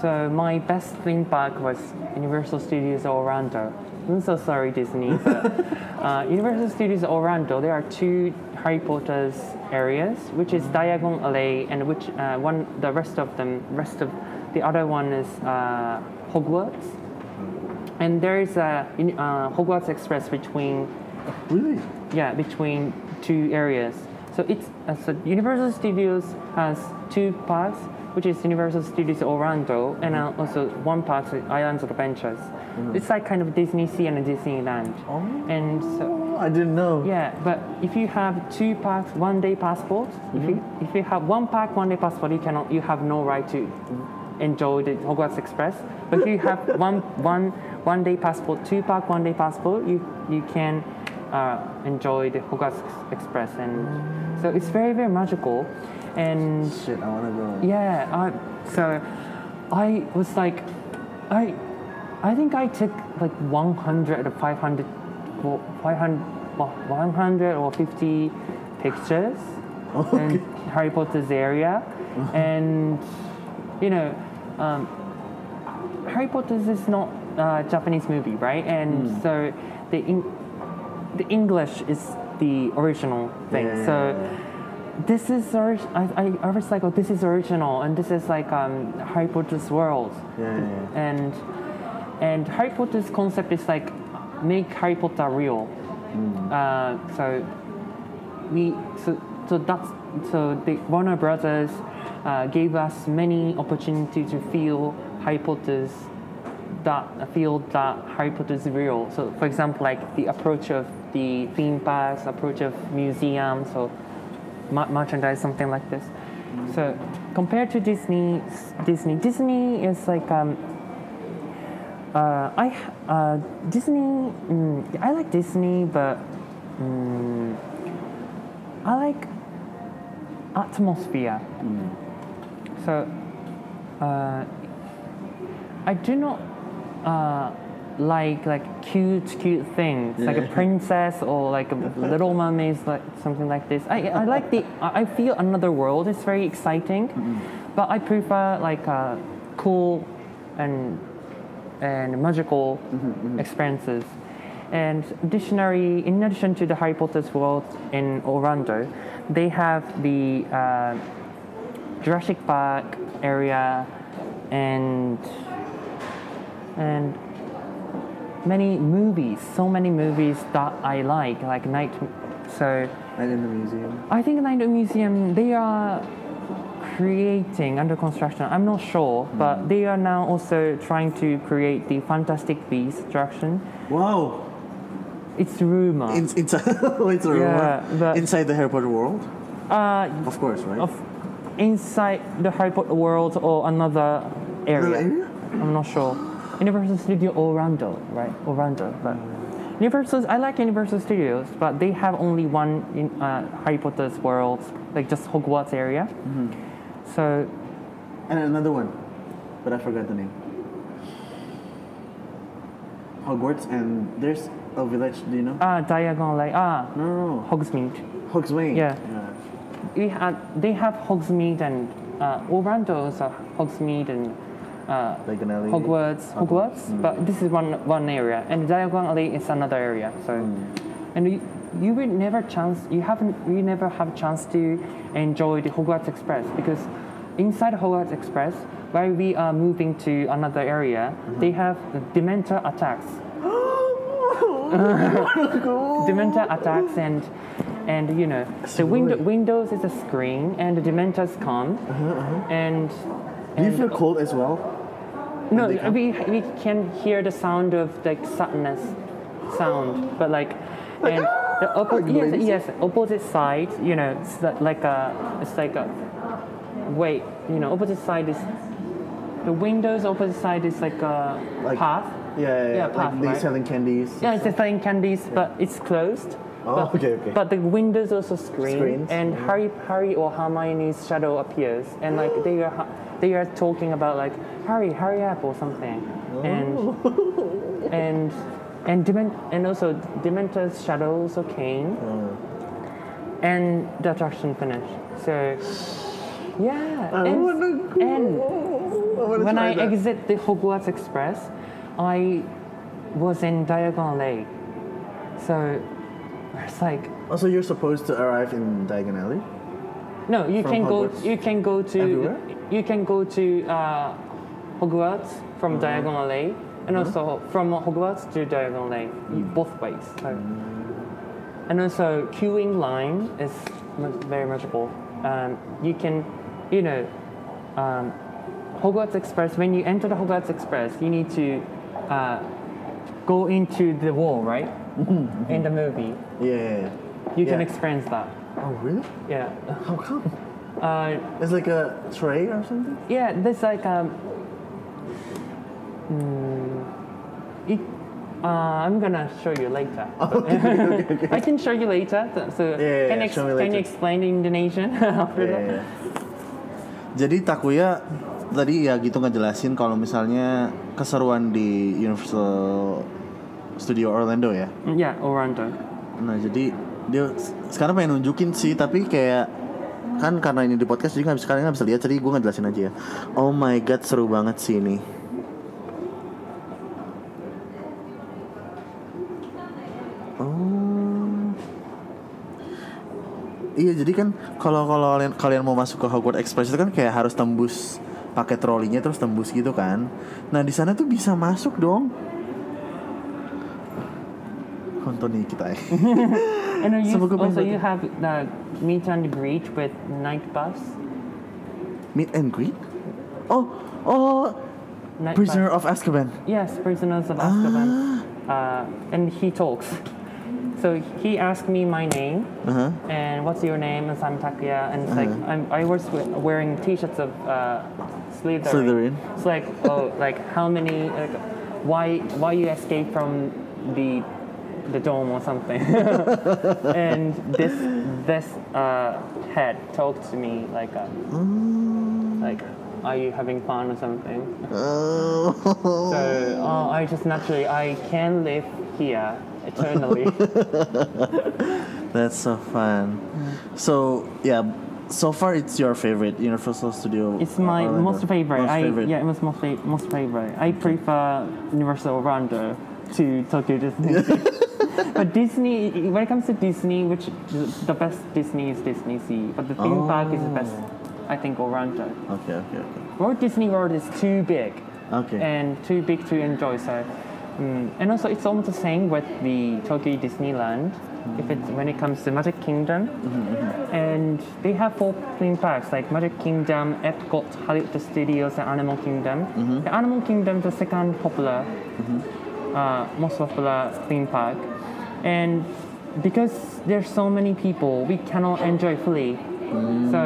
So my best theme park was Universal Studios Orlando. I'm so sorry, Disney, but [LAUGHS] uh, Universal Studios Orlando. There are two Harry Potter's areas, which is Diagon Alley, and which uh, one the rest of them, rest of the other one is uh, Hogwarts. And there is a uh, Hogwarts Express between Really? yeah, between two areas. So it's uh, so Universal Studios has two parks, which is Universal Studios Orlando, and uh, also one park, is Islands of Adventures. It's like kind of Disney Sea and Disneyland. Oh. And so Oh, I didn't know. yeah, but if you have two parks, one day passport, if you if you have one park, one day passport, you cannot you have no right to enjoy the Hogwarts Express. But if you have [LAUGHS] one one one day passport, two park, one day passport, you you can uh, enjoy the Hogwarts Express, and so it's very very magical, and Shit, I wanna go. yeah, I, so I was like, I, I think I took like 100 or 500, 500, 100 or 50 pictures [LAUGHS] in Harry Potter's area, [LAUGHS] and you know, um, Harry Potter is not a Japanese movie, right? And so the in, the English is the original thing. Yeah, so this is orig- I, I, I was like, oh, this is original, and this is like um, Harry Potter's world, Yeah, yeah, and and Harry Potter's concept is like make Harry Potter real. Uh, so we so so that's so the Warner Brothers uh, gave us many opportunity to feel Harry Potter's that feel that Harry Potter is real. So for example, like the approach of the theme parks, approach of museums, or mer- merchandise, something like this. So compared to Disney, Disney, Disney is like um, uh, I uh, Disney. Mm, I like Disney, but mm, I like atmosphere. So uh, I do not uh, like like cute cute things like a [LAUGHS] princess or like a Little Mermaid, like something like this. I, I like the I feel another world. It's very exciting, but I prefer like uh, cool and and magical experiences. And additionally, in addition to the Harry Potter's world in Orlando, they have the uh, Jurassic Park area and and many movies, so many movies that I like, like Night. So And in the museum. I think Night in the Museum they are creating under construction. I'm not sure, but they are now also trying to create the Fantastic Beasts attraction. Wow. It's rumor. In, inside, oh, it's a rumor. Yeah, but- inside the Harry Potter world, uh, of course, right? of inside the Harry Potter world or another area. I'm not sure. Universal Studio Orlando, right? Orlando, but Universal. I like Universal Studios, but they have only one in uh, Harry Potter's world, like just Hogwarts area. Mm-hmm. So And another one, but I forgot the name. Hogwarts, and there's a village. Do you know? ah, Diagon Alley, ah, no, no, no. Hogsmeade. Hogsmeade. Yeah. We had they have Hogsmeade and uh, Orlando is a Hogsmeade and. Uh, Like alley. Hogwarts, Hogwarts, but this is one one area, and Diagon Alley is another area. So, and you, you will never chance, you haven't, you never have a chance to enjoy the Hogwarts Express because inside Hogwarts Express, while we are moving to another area, they have the Dementor attacks. [GASPS] [LAUGHS] Dementor attacks and and you know the window Windows is a screen and the Dementors come and. Do you feel cold as well? no, we, uh, we can hear the sound of like sadness sound, but like, and ah, the oppo- Like yes, yes, opposite side, you know, it's like a, it's like a, wait, you know, opposite side is, the windows opposite side is like a Like- path. Yeah, yeah, yeah. Yeah, like they right? selling candies. Yeah, it's selling candies, but it's closed. Oh, but, okay, okay. But the windows also screen, Screens, and yeah. Harry, Harry or Hermione's shadow appears, and like they are, they are talking about like Harry, hurry up or something, and oh. and and Dement- and also Dementor's shadow also came, Oh. and the attraction finished. So yeah, I and, wanna and I when I that. exit the Hogwarts Express, I was in Diagon Alley. So it's like Also, you're supposed to arrive in Diagon Alley. no, you From can go. You can go to. Everywhere? You can go to uh, Hogwarts from Uh-huh. Diagon Alley, and also from Hogwarts to Diagon you- Mm. both ways. So. And also, queuing line is mu- very magical. Um, you can, you know, um, Hogwarts Express. When you enter the Hogwarts Express, you need to uh, go into the wall, right? In the movie, Yeah, yeah, yeah. you can experience that. Oh, really? Yeah. How come? Uh, It's like a tray or something? yeah, there's like um. mm, it, uh, I'm gonna show you later. [LAUGHS] I can show you later. So Yeah, can, yeah, ex- show me can you explain in Indonesian [LAUGHS] after Yeah, that? yeah, yeah. Jadi Takuya tadi ya gitu ngejelasin kalau misalnya keseruan di Universal Studio Orlando ya. Yeah, Orlando. Nah jadi dia sekarang pengen nunjukin sih tapi kayak kan karena ini di podcast jadi nggak bisa kalian nggak bisa lihat jadi gue ngejelasin aja ya. Oh my god seru banget sih ini. Oh. Iya jadi kan kalau kalau kalian kalian mau masuk ke Hogwarts Express itu kan kayak harus tembus pakai trolinya terus tembus gitu kan. Nah di sana tuh bisa masuk dong. Nonton nih kita ya. [LAUGHS] And then you, also you have the meet and greet with Knight Bus. Meet and greet? Oh, oh, Night Prisoner bus. of Azkaban. Yes, prisoners of Ah. Azkaban. Uh, and he talks. So he asked me my name Uh-huh. and what's your name? And I'm Takuya. And it's like Uh-huh. I'm, I was we- wearing T-shirts of uh, Slytherin. Slytherin. It's like oh, like how many? Like, why why you escape from the the dome or something? [LAUGHS] and this this uh, head talked to me like uh, like are you having fun or something? Oh. So uh, I just naturally I can live here eternally. [LAUGHS] That's so fun. So yeah, so far it's your favorite Universal Studio. it's my Orlando. most favorite. Most I favorite. yeah, it was most fa- most favorite. I prefer Universal Orlando to Tokyo Disney. [LAUGHS] but Disney, when it comes to Disney, which the best Disney is Disney Sea, but the theme park is the best. Oh. I think Orlando. Okay, okay, okay. Walt Disney World is too big. Okay. and too big to enjoy. So, mm, and also it's almost the same with the Tokyo Disneyland. If mm-hmm. it's when it comes to Magic Kingdom, mm-hmm, mm-hmm. and they have four theme parks like Magic Kingdom, Epcot, Hollywood Studios, and Animal Kingdom. The Animal Kingdom, is the second popular, uh, most popular theme park. and because there's so many people, we cannot enjoy fully. So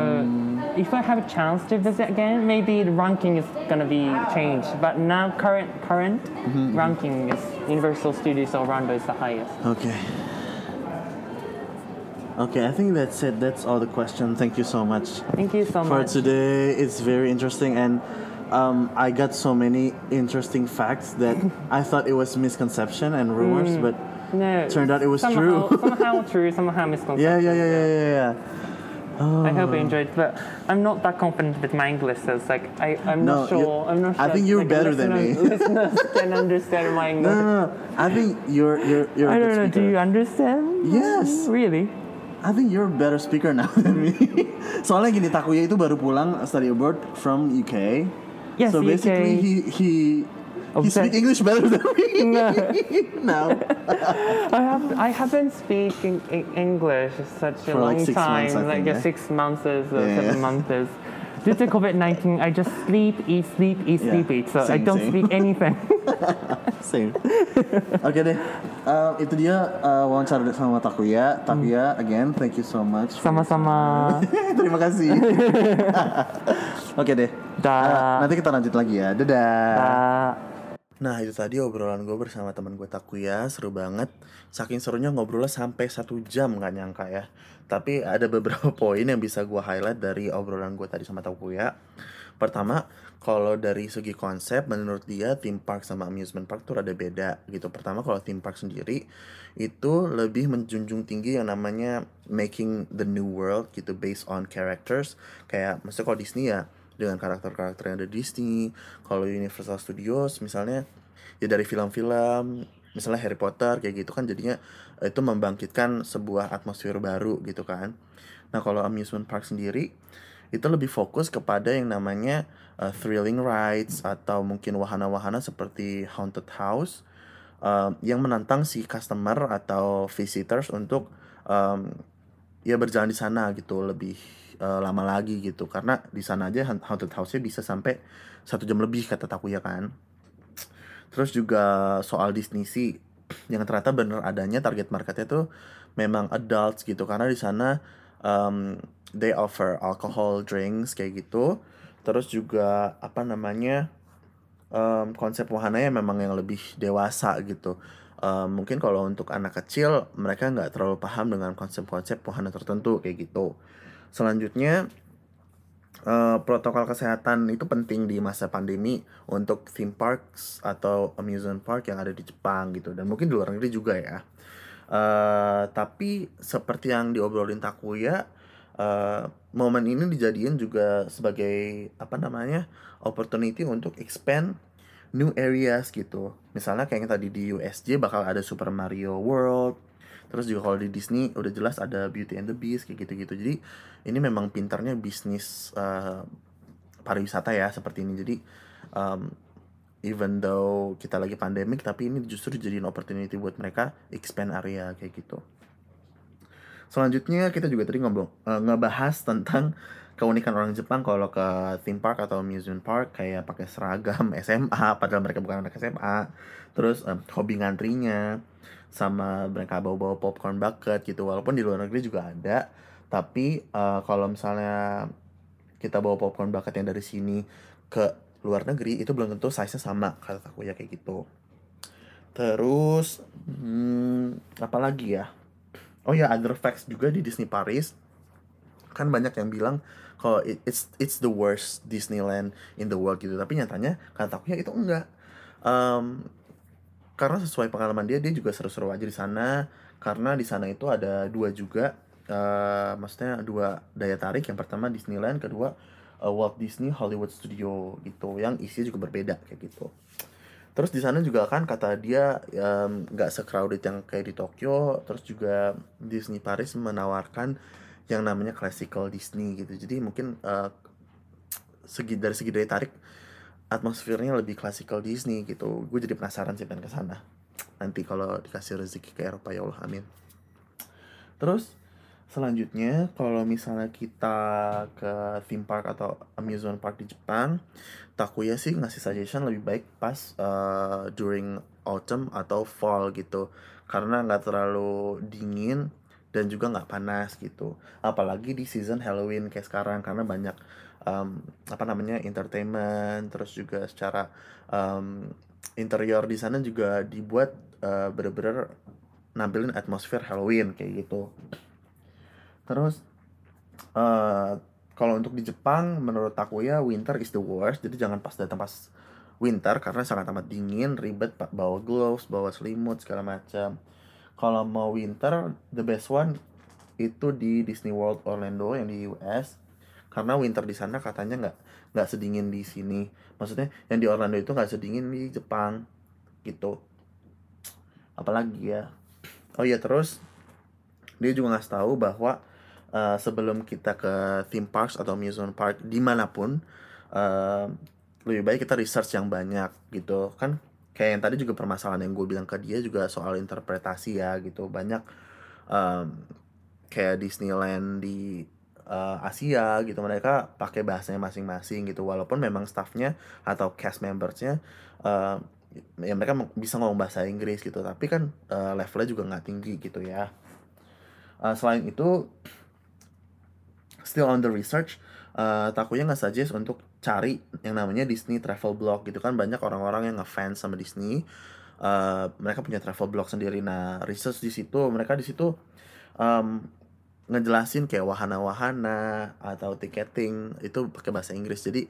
if I have a chance to visit again, maybe the ranking is gonna be changed. But now current current ranking is Universal Studios Orlando is the highest. Okay. Okay, I think that's it. That's all the questions. Thank you so much Thank you so much. for today. It's very interesting, and um, I got so many interesting facts that [LAUGHS] I thought it was misconception and rumors, but No, Turned out it was somehow, true. somehow [LAUGHS] true, somehow misconception. yeah, yeah, yeah, yeah, yeah, yeah. I hope you enjoyed, but I'm not that confident with my English. So it's like I, I'm No, not sure. I'm not sure. I think you're like, better than me. listeners- [LAUGHS] can understand my English. No, no, no. I think you're you're you're. I don't know. Do you understand? Yes. Really? I think you're a better speaker now than me. Soalnya gini Takuya itu baru pulang study abroad from UK. Yes, so UK. basically he he he Obsessed. speak English better than me No. [LAUGHS] now. [LAUGHS] I have I haven't speaking e- English such a For like long six time, months, like think, yeah? six months or Yeah. seven months. Due to COVID nineteen, I just sleep, eat, sleep, eat, Yeah, sleep, eat. So I same, don't same. speak anything. [LAUGHS] Same. Oke deh. Um, itu dia uh, wawancara sama Takuya. Takuya again, thank you so much. Sama-sama. [LAUGHS] Terima kasih. [LAUGHS] Oke deh. Dah. Uh, nanti kita lanjut lagi ya. Dadah. Uh, Nah itu tadi obrolan gue bersama teman gue Takuya Seru banget Saking serunya ngobrolnya sampai satu jam gak nyangka ya Tapi ada beberapa [LAUGHS] poin yang bisa gue highlight dari obrolan gue tadi sama Takuya Pertama, kalau dari segi konsep menurut dia theme park sama amusement park tuh rada beda gitu Pertama kalau theme park sendiri itu lebih menjunjung tinggi yang namanya making the new world gitu based on characters Kayak maksudnya kalau Disney ya dengan karakter-karakter yang ada di Disney. Kalau Universal Studios misalnya ya dari film-film misalnya Harry Potter kayak gitu kan jadinya eh, itu membangkitkan sebuah atmosfer baru gitu kan. Nah, kalau amusement park sendiri itu lebih fokus kepada yang namanya uh, thrilling rides atau mungkin wahana-wahana seperti haunted house um, yang menantang si customer atau visitors untuk um, ya berjalan di sana gitu lebih uh, lama lagi gitu karena di sana aja haunt- haunted house-nya bisa sampai satu jam lebih kata Takuya kan terus juga soal Disney sih yang ternyata bener adanya target marketnya tuh memang adults gitu. Karena di sana um, they offer alcohol drinks kayak gitu. Terus juga apa namanya um, konsep wahananya memang yang lebih dewasa gitu. Um, mungkin kalau untuk anak kecil mereka nggak terlalu paham dengan konsep-konsep wahana tertentu kayak gitu. Selanjutnya eh, protokol kesehatan itu penting di masa pandemi untuk theme parks atau amusement park yang ada di Jepang gitu. Dan mungkin di luar negeri juga ya. Eh, tapi seperti yang diobrolin Takuya eh, momen ini dijadiin juga sebagai apa namanya opportunity untuk expand new areas gitu. Misalnya kayak yang tadi di USJ bakal ada Super Mario World terus juga kalau di Disney udah jelas ada Beauty and the Beast kayak gitu-gitu. Jadi ini memang pintarnya bisnis eh, pariwisata ya seperti ini. Jadi um, even though kita lagi pandemic tapi ini justru dijadiin opportunity buat mereka expand area kayak gitu. Selanjutnya kita juga tadi ngobrol eh, ngebahas tentang keunikan orang Jepang. Kalau ke theme park atau amusement park kayak pakai seragam [LAUGHS] SMA padahal mereka bukan anak SMA terus em, hobi ngantrinya sama mereka bawa-bawa popcorn bucket gitu. Walaupun di luar negeri juga ada tapi eh, kalau misalnya kita bawa popcorn bucket yang dari sini ke luar negeri itu belum tentu size-nya sama kata aku ya kayak gitu. Terus hmm, apa lagi ya? Oh ya other facts juga di Disney Paris. Kan banyak yang bilang kalau it- it's it's the worst Disneyland in the world gitu. Tapi nyatanya kata aku ya itu enggak. Em, karena sesuai pengalaman dia dia juga seru-seru aja di sana. Karena di sana itu ada dua juga eh maksudnya dua daya tarik. Yang pertama Disneyland kedua eh, Walt Disney Hollywood Studio gitu yang isinya juga berbeda kayak gitu. Terus di sana juga kan kata dia nggak se-crowded yang kayak di Tokyo. Terus juga Disney Paris menawarkan yang namanya classical Disney gitu. Jadi mungkin eh, segi dari segi daya tarik atmosfernya lebih classical Disney gitu. Gue jadi penasaran sih pengen ke sana. Nanti kalau dikasih rezeki ke Eropa ya Allah amin. Terus selanjutnya kalau misalnya kita ke theme park atau amusement park di Jepang Takuya sih ngasih suggestion lebih baik pas uh, during autumn atau fall gitu. Karena nggak terlalu dingin dan juga nggak panas gitu. Apalagi di season Halloween kayak sekarang karena banyak um, apa namanya entertainment terus juga secara um, interior di sana juga dibuat uh, bener-bener nampilin atmosfer Halloween kayak gitu. Terus uh, kalau untuk di Jepang menurut aku ya winter is the worst. Jadi jangan pas datang pas winter karena sangat amat dingin ribet pak bawa gloves bawa selimut segala macam. Kalau mau winter the best one itu di Disney World Orlando yang di US karena winter di sana katanya nggak nggak sedingin di sini. Maksudnya yang di Orlando itu nggak sedingin di Jepang gitu. Apalagi ya. Oh iya terus dia juga ngasih tahu bahwa uh, sebelum kita ke theme parks atau amusement park di mana pun uh, lebih baik kita research yang banyak gitu. Kan kayak yang tadi juga permasalahan yang gue bilang ke dia juga soal interpretasi ya gitu. Banyak um, kayak Disneyland di uh, Asia gitu. Mereka pakai bahasanya masing-masing gitu. Walaupun memang staffnya atau cast membersnya uh, ya mereka bisa ngomong bahasa Inggris gitu. Tapi kan uh, levelnya juga nggak tinggi gitu ya. Uh, selain itu still on the research uh, takutnya nggak suggest untuk cari yang namanya Disney travel blog gitu kan. Banyak orang-orang yang ngefans sama Disney. Uh, mereka punya travel blog sendiri. Nah research di situ mereka di situ um, ngejelasin kayak wahana-wahana atau ticketing itu pakai bahasa Inggris. Jadi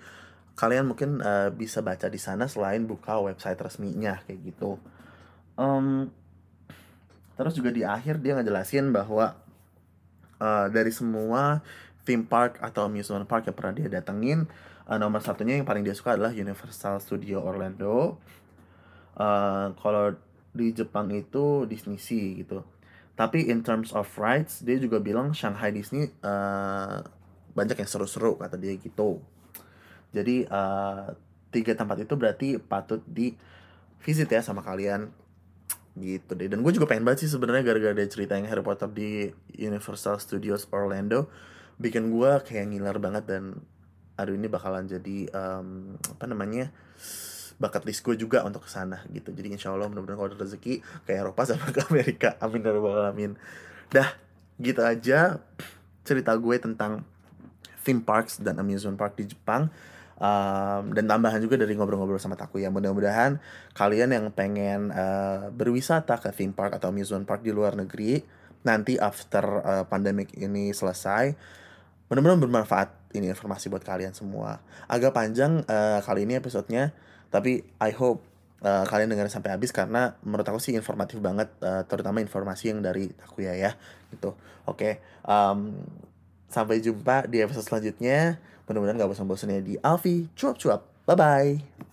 kalian mungkin uh, bisa baca di sana selain buka website resminya kayak gitu. Um, terus juga di akhir dia ngejelasin bahwa uh, dari semua theme park atau amusement park yang pernah dia datengin uh, nomor satunya yang paling dia suka adalah Universal Studio Orlando. Uh, kalau di Jepang itu Disney Sea gitu tapi in terms of rides dia juga bilang Shanghai Disney uh, banyak yang seru-seru kata dia gitu. Jadi uh, tiga tempat itu berarti patut di visit ya sama kalian. Gitu deh. Dan gue juga pengen banget sih sebenarnya gara-gara dia cerita yang Harry Potter di Universal Studios Orlando bikin gue kayak ngiler banget dan aduh ini bakalan jadi um, apa namanya bakat list gue juga untuk ke sana gitu. Jadi insya Allah mudah-mudahan kalau ada rezeki ke Eropa sama ke Amerika. [LAUGHS] Amin ya rabbal alamin. Dah gitu aja cerita gue tentang theme parks dan amusement park di Jepang. Um, dan tambahan juga dari ngobrol-ngobrol sama Taku ya mudah-mudahan kalian yang pengen uh, berwisata ke theme park atau amusement park di luar negeri nanti after uh, pandemic ini selesai benar-benar bermanfaat. Ini informasi buat kalian semua. Agak panjang uh, kali ini episodenya tapi I hope uh, kalian dengerin sampai habis karena menurut aku sih informatif banget uh, terutama informasi yang dari Takuya ya gitu. Oke okay. um, sampai jumpa di episode selanjutnya. Mudah-mudahan gak bosan-bosannya di Alfi. Cuap-cuap. Bye bye